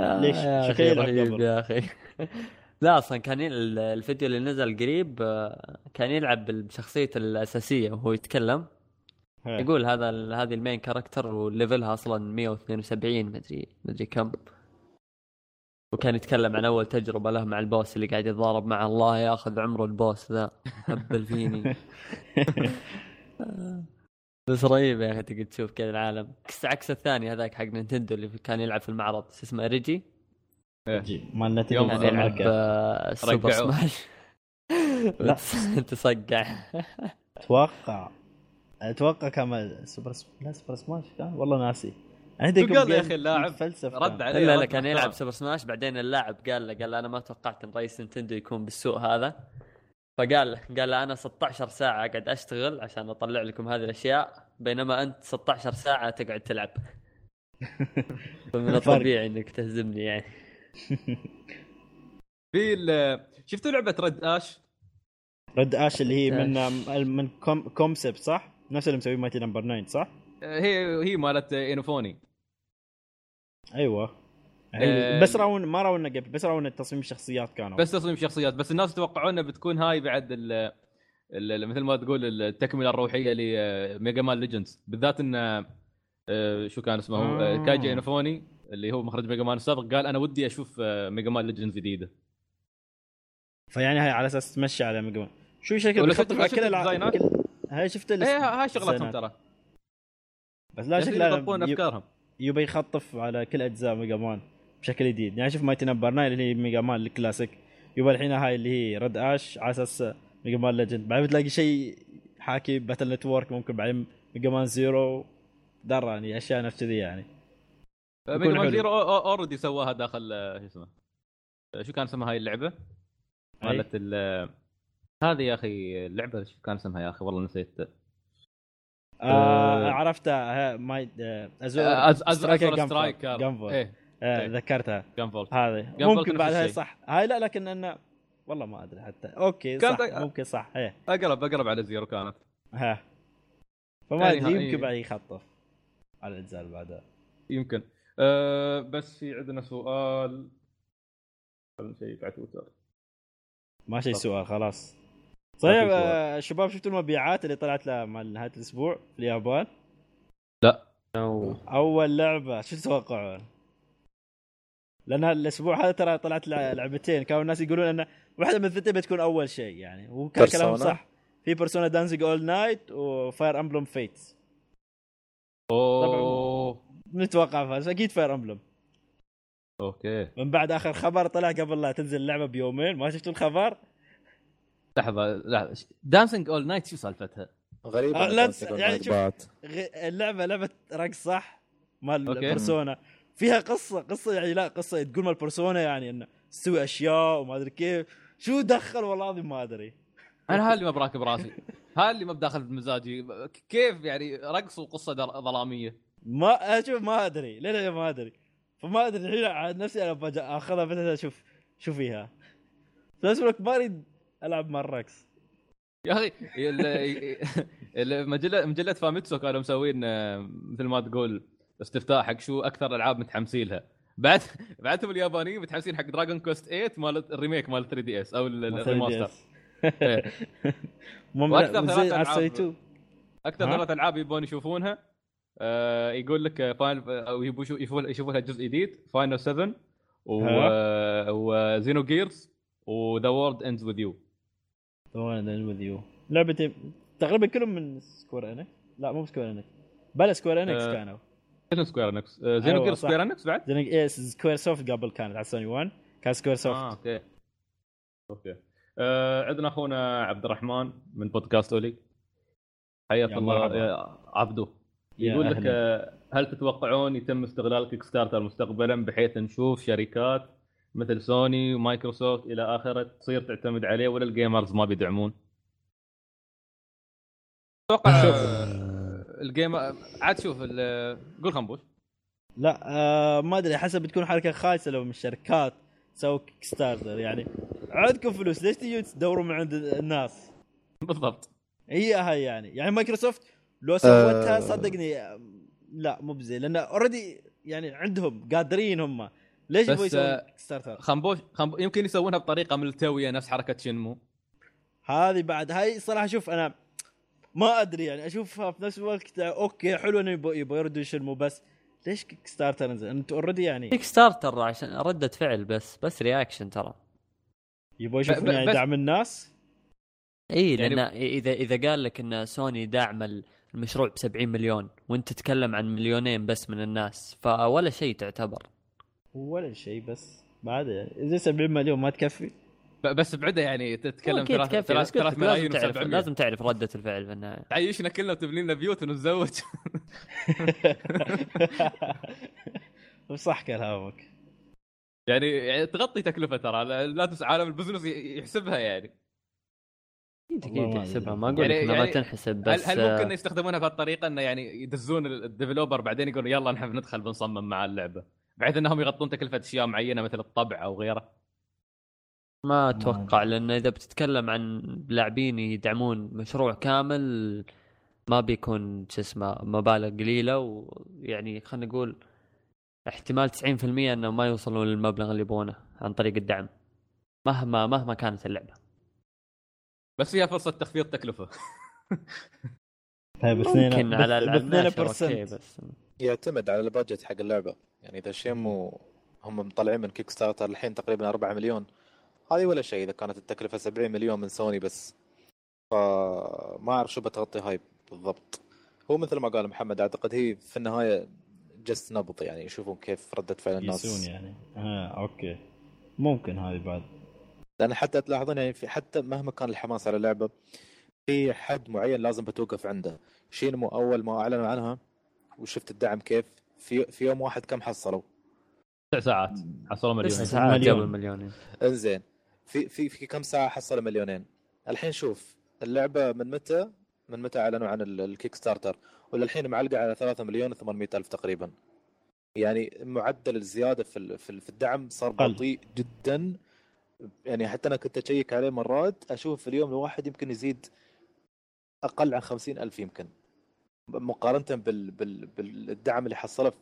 ليش؟ يا أخي رهيب. يا أخي. لا أصلا كان الفيديو اللي نزل قريب آه، كان يلعب بشخصيته الأساسية وهو يتكلم. يقول هذا هذه ال main character و level ها أصلا 172 مدري مدري كم. وكان يتكلم عن أول تجربة له مع ال boss اللي قاعد يتضارب مع الله ياخذ عمره ال boss ذا. هبل فيني بس رهيب يا أخي تقعد تشوف كذا العالم. عكس عكس الثاني هذاك حق نينتندو اللي كان يلعب في المعرض. شو اسمه ريجي؟ جي. مال نتندو. يوم كان يلعب. آه، سوبر. سماش لا. تصقع. أتوقع. أتوقع كان سوبر. لا سوبر سماش كان؟ والله ناسي. أنا قال يا أخي اللاعب؟ فلسفه رد عليه لا لا كان. يلعب سوبر سماش بعدين اللاعب قال له قال له أنا ما توقعت إن رئيس نينتندو يكون بالسوء هذا فقال له قال له أنا 16 ساعة قاعد أشتغل عشان أطلع لكم هذه الأشياء بينما أنت 16 ساعة تقعد تلعب فمن الطبيعي إنك تهزمني يعني في ال- شفتوا لعبة رد آش؟ رد آش اللي هي من من كوم Comcept صح؟ نفس اللي مسويه Mighty No. 9 صح؟ هي هي مالت انافوني أيوه. آه، بس راون ما راونا قبل بس راونا تصميم الشخصيات كانوا. بس تصميم شخصيات بس الناس يتوقعون بتكون هاي بعد ال ال- مثل ما تقول التكملة الروحية لميجا مان ليجندز بالذات إن آه، شو كان اسمه هو؟ آه. كيجي انافوني اللي هو مخرج ميجا مان السابق قال أنا ودي أشوف ميجا مان ليجندز جديدة. فيعني هاي على أساس تمشي على ميجا مان شو شكل على كل ال design ات؟ هاي شفت إيه هاي شغلتهم. ترى. بس لا جالسين شكله يطبقون أفكارهم. يبي يخطف على كل أجزاء ميجا مان بشكل جديد. يعني شوف Mighty No. 9 اللي هي ميجا مان الكلاسيك. يبا الحين هاي اللي هي رد آش على أساس ميجا مان ليجند. بعدين بتلاقي شيء حاكي Battle Network ممكن بعدين ميجا مان زيرو. دراني أشياء نفس كذي يعني. ميجا يكون مان. زيرو already سواها داخل آه، شو اسمه؟ آه، شو كان اسمها هاي اللعبة؟ مالت ال هذه يا أخي اللعبة شو كان اسمها يا أخي؟ والله نسيت. آه. عرفتها ها، ماي Azure آه، أز- أز- Striker Azure Striker Gunvolt. Gunvolt. إيه آه إيه. ذكرتها Gunvolt هذه ممكن بعد هاي. صح هاي لا لكن انه والله ما أدري حتى أوكي صح طيب- ممكن صح إيه اقرب أقرب على زيرو كانت ها فما يعني أدري ها- يمكن إيه. بعد يخطف على الأجزاء اللي بعدها يمكن أه بس في عندنا سؤال خلينا ن check على تويتر ما شيء. سؤال خلاص طيب سؤال. آه، شباب شفتوا المبيعات اللي طلعت لها مع نهاية الأسبوع في اليابان؟ أو أول لعبة شو تتوقعون؟ لأن الأسبوع هذا ترى طلعت لع- لعبتين. كانوا الناس يقولون إن واحدة من الثنتين بتكون أول شيء يعني. وكان؟ كلامهم صح. في Persona Dancing All Night و Fire Emblem Fates أوه. نتوقع فاز. أكيد Fire Emblem أوكي. من بعد آخر خبر طلع قبل لا تنزل اللعبة بيومين. ما شفتوا الخبر؟ لحظة لا Dancing All Night شو سالفتها؟ غريبة آه، لا يعني شوف- اللعبة لعبة رقص صح؟ مال. بيرسونا فيها قصة قصة يعني لا قصة تقول مال بيرسونا يعني إنه تسوي أشياء وما أدري كيف. شو دخل؟ والله العظيم ما أدري. أنا هاللي ما براكب راسي هاللي ما بداخل بمزاجي. كيف يعني رقص وقصة در- ظلامية؟ ما أشوف ما أدري. ليه ما أدري. فما أدري الحين عاد نفسي أنا أخذها بس أشوف شو فيها. بس لك ما أريد ألعب مع الرقص. يا أخي المجله مجله فاميتسو كانوا مسوين آه، مثل ما تقول استفتاء حق شو أكثر ألعاب متحمسين لها بعد بعدهم اليابانيين متحمسين حق Dragon Quest 8 مال ال remake مال 3DS أو ال- ال- الـ remaster. من ثلاث. سويتوا أكثر؟ ثلاث ألعاب يبون يشوفونها آه يقول لك Final أو يبون يشوفوا لها جزء جديد Final 7 و و Xenogears و The World Ends With You With You لعبتين تقريبا كلهم من Square Enix لا مو Square Enix بلا Square Enix آه. كانوا. شنو Square Enix Xeno أيوة، gears صح. Square Enix بعد؟ زين إيه، Squaresoft قبل كانت على سوني 1 كان Squaresoft آه okay. okay. آه عندنا أخونا عبد الرحمن من بودكاست اولي حياك يا الله. يا عبدو. يقول لك. آه، هل تتوقعون يتم استغلال Kickstarter مستقبلا بحيث نشوف شركات مثل سوني ومايكروسوفت إلى آخره تصير تعتمد عليه ولا ال gamers ما بيدعمون؟ أتوقع شوف. آه، الجيم عاد شوف ال- قول خنبوش لا آه ما أدري حسب بتكون حركة خايسة لو من الشركات سووا Kickstarter يعني عندكم فلوس ليش تجوا تدوروا من عند الناس؟ بالضبط هي هاي يعني يعني مايكروسوفت لو سوتها آه. صدقني آه، لا مو busy لأن already يعني عندهم قادرين هم ليش يبغوا يسوون آه، Kickstarter؟ خنبوش خنبو... يمكن يسوونها بطريقة ملتوية نفس حركة شنمو هذه بعد هاي صراحة شوف أنا ما أدري يعني أشوفها في نفس الوقت okay حلو إنه يبغوا يردوا يشلموا بس ليش Kickstarter نزل؟ أنتوا already يعني كيك ستارتر عشان ردة فعل بس بس reaction ترى يبغوا يشوفون ب- يعني دعم الناس إي يعني- لأن اذا إذا قال لك إن سوني داعم المشروع ب 70 مليون وأنت تتكلم عن مليونين بس من الناس فولا شيء تعتبر ولا شيء بس. بعد يعني إذا 70 مليون ما تكفي؟ بس بعده يعني تتكلم أكيد ثلاث تكفي. ثلاث ملايين لازم تعرف و700 لازم تعرف ردة الفعل في النهاية. تعيشنا كلنا وتبني لنا بيوت ونتزوج. صح كلامك. يعني, يعني تغطي تكلفة ترى. لا تنسى عالم ال business يحسبها يعني. أكيد أكيد تحسبها. ما أقول يعني- لك إنها ما يعني تنحسب هل, بس هل آه، ممكن يستخدمونها بهالطريقة إنه يعني يدزون ال developer بعدين يقولون يلا نحن ندخل بنصمم مع اللعبة؟ بحيث إنهم يغطون تكلفة أشياء معينة مثل الطبع أو غيره. ما أتوقع لأن إذا بتتكلم عن لاعبين يدعمون مشروع كامل ما بيكون شو اسمه مبالغ قليلة. ويعني خلينا نقول احتمال 90% انه ما يوصلون للمبلغ اللي يبغونه عن طريق الدعم مهما مهما كانت اللعبة. بس فيها فرصة تخفيض تكلفة. طيب ممكن على على ب الناشر 2% أوكي بس يعتمد على ال budget حق اللعبة. يعني إذا Shenmue هم مطلعين من Kickstarter الحين تقريبا 4 مليون. هذه ولا شيء إذا كانت التكلفة 70 مليون من سوني بس. فما أعرف شو بتغطي هاي بالضبط. هو مثل ما قال محمد أعتقد هي في النهاية جست نبض يعني يشوفون كيف ردة فعل الناس. يسون يعني. آه أوكي. ممكن هذه بعد. لأن حتى تلاحظون يعني في حتى مهما كان الحماس على اللعبة في حد معين لازم بتوقف عنده. شينمو أول ما أعلنوا عنها وشفت الدعم كيف؟ في في يوم واحد كم حصلوا؟ تسع ساعات. حصلوا مليون. تسع ساعات مليون. قبل مليون. إنزين. في في في كم ساعة حصلوا مليونين؟ الحين شوف اللعبة من متى؟ من متى أعلنوا عن ال- ال Kickstarter؟ وللحين معلقة على 3 مليون و800 ألف تقريبا. يعني معدل الزيادة في ال- في ال- في الدعم صار. بطيء جدا. يعني حتى أنا كنت أشيك عليه مرات أشوف في اليوم الواحد يمكن يزيد أقل عن 50 ألف يمكن. مقارنة بال بال بالدعم اللي حصله في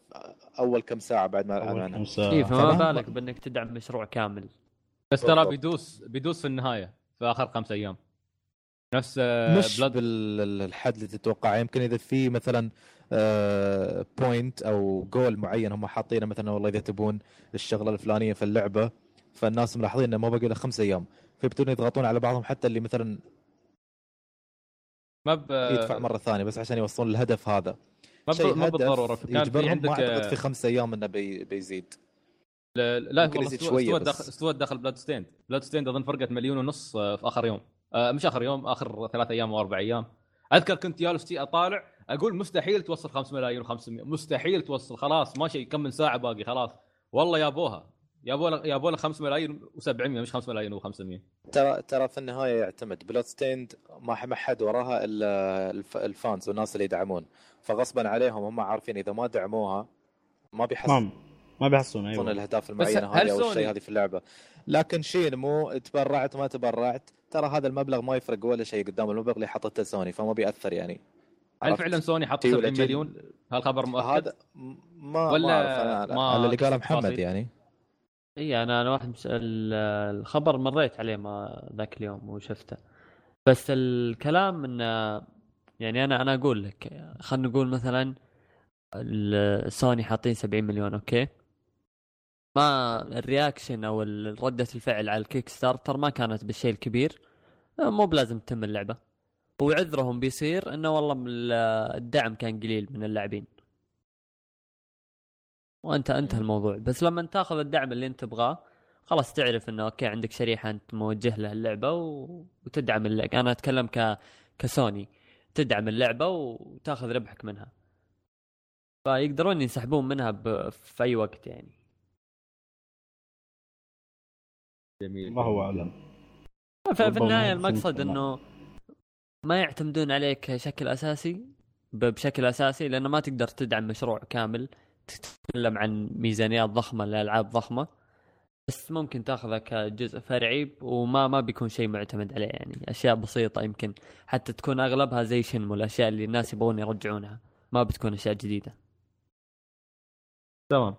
أول كم ساعة بعد ما أول كم ساعة. اي فما بالك بأنك تدعم مشروع كامل. بس ترى. بيدوس بيدوس في النهاية في آخر خمس أيام. نفس آه، مش بلاد بالحد اللي تتوقعه. يمكن إذا في مثلا بوينت أو جول معين هم حاطينه مثلا والله إذا تبون الشغلة الفلانية في اللعبة فالناس ملاحظين إنه ما باقي له خمس أيام. فيبتون يضغطون على بعضهم حتى اللي مثلا ما ب... يدفع مرة ثانية بس عشان يوصلون الهدف هذا. ما, ب... ما بالضروره كان في عندك ما أعتقد آه، في خمس أيام إنه بي بيزيد. لا لا يزيد استوى- شوية استوت بس. داخل استوت داخل Bloodstained Bloodstained أظن فرقت مليون ونص آه، في آخر يوم. آه، مش آخر يوم آخر ثلاث أيام أو أربع أيام. أذكر كنت جالس أطالع أقول مستحيل توصل 5 ملايين و500 مستحيل توصل خلاص ما شيء كم من ساعة باقي خلاص. والله يابوها يابوا له يابوا له 5 ملايين و700 مش 5 ملايين و500 ترى ترى في النهاية يعتمد. Bloodstained ما ما حد وراها إلا الف- ال fans والناس اللي يدعمون. فغصبا عليهم هم عارفين إذا ما دعموها ما بيحصلون ما ما بيحصلون أيوه. الاهداف بس المعينة هل هذه أو سوني- الشيء هذه في اللعبة. لكن شينمو تبرعت ما تبرعت. ترى هذا المبلغ ما يفرق ولا شيء قدام المبلغ اللي حطته سوني فما بيأثر يعني. هل؟ فعلا سوني حط في ولا 70 شيء؟ مليون؟ هل خبر مؤكد؟ هذا ما ولا ما أعرف أنا. ما على اللي قاله محمد؟ يعني. إي أنا أنا واحد الخبر مريت عليه ما ذاك اليوم وشفته. بس الكلام إنه يعني أنا أنا أقول لك خلينا نقول مثلا سوني حاطين 70 مليون أوكي؟ ما ال reaction أو ردة الفعل على ال Kickstarter ما كانت بالشيء الكبير. مو بلازم تتم اللعبة. وعذرهم بيصير إنه والله الدعم كان قليل من اللاعبين. وانت انتهى الموضوع. بس لما تاخذ الدعم اللي انت تبغاه خلاص تعرف إنه أوكي عندك شريحة أنت موجه له اللعبة و... وتدعم اللعبة. أنا أتكلم ك كسوني. تدعم اللعبة وتاخذ ربحك منها. فيقدرون ينسحبون منها ب... في أي وقت يعني. جميل. الله أعلم. ففي ربما النهاية المقصد. إنه ما يعتمدون عليك بشكل أساسي ب- بشكل أساسي لأنه ما تقدر تدعم مشروع كامل. تتكلم عن ميزانيات ضخمة لألعاب ضخمة بس ممكن تاخذه كجزء فرعي وما ما بيكون شيء معتمد عليه يعني. أشياء بسيطة يمكن حتى تكون أغلبها زي شنمو الأشياء اللي الناس يبغون يرجعونها. ما بتكون أشياء جديدة. تمام.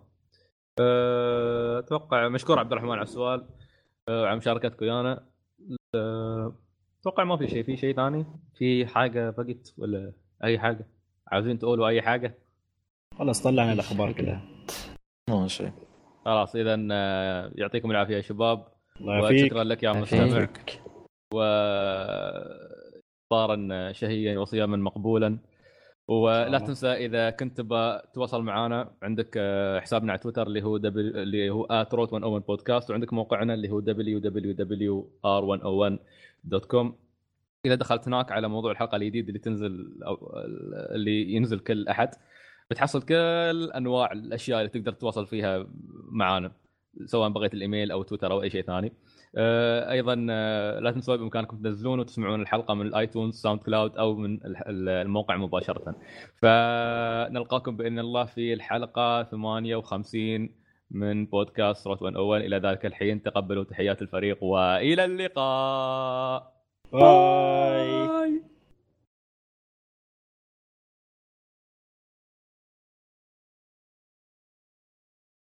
أه، أتوقع مشكور عبد الرحمن على السؤال أه، على مشاركتك ويانا أه، أتوقع ما في شيء في شيء ثاني؟ في حاجة بقت ولا أي حاجة؟ عاوزين تقولوا أي حاجة؟ خلاص طلعنا الأخبار كلها ما شيء. خلاص اذا آه، يعطيكم العافية يا شباب. الله يعافيك. وشكرا لك يا مستمع. و اختارا شهيا وصياما مقبولا. ولا. تنسى إذا كنت تبغى تتواصل معنا عندك آه، حسابنا على تويتر اللي هو دبل اللي هو @روت101 بودكاست وعندك موقعنا اللي هو www.r101.com إذا دخلت هناك على موضوع الحلقة الجديد اللي تنزل أو اللي ينزل كل أحد بتحصل كل أنواع الأشياء اللي تقدر تتواصل فيها معنا سواء بغيت الإيميل أو تويتر أو أي شيء ثاني. آه، أيضا آه، لا تنسوا بإمكانكم تنزلون وتسمعون الحلقة من ال iTunes SoundCloud أو من الموقع مباشرة. فنلقاكم بإذن الله في الحلقة 58 من بودكاست روت 101 إلى ذلك الحين تقبلوا تحيات الفريق وإلى اللقاء. باي. باي.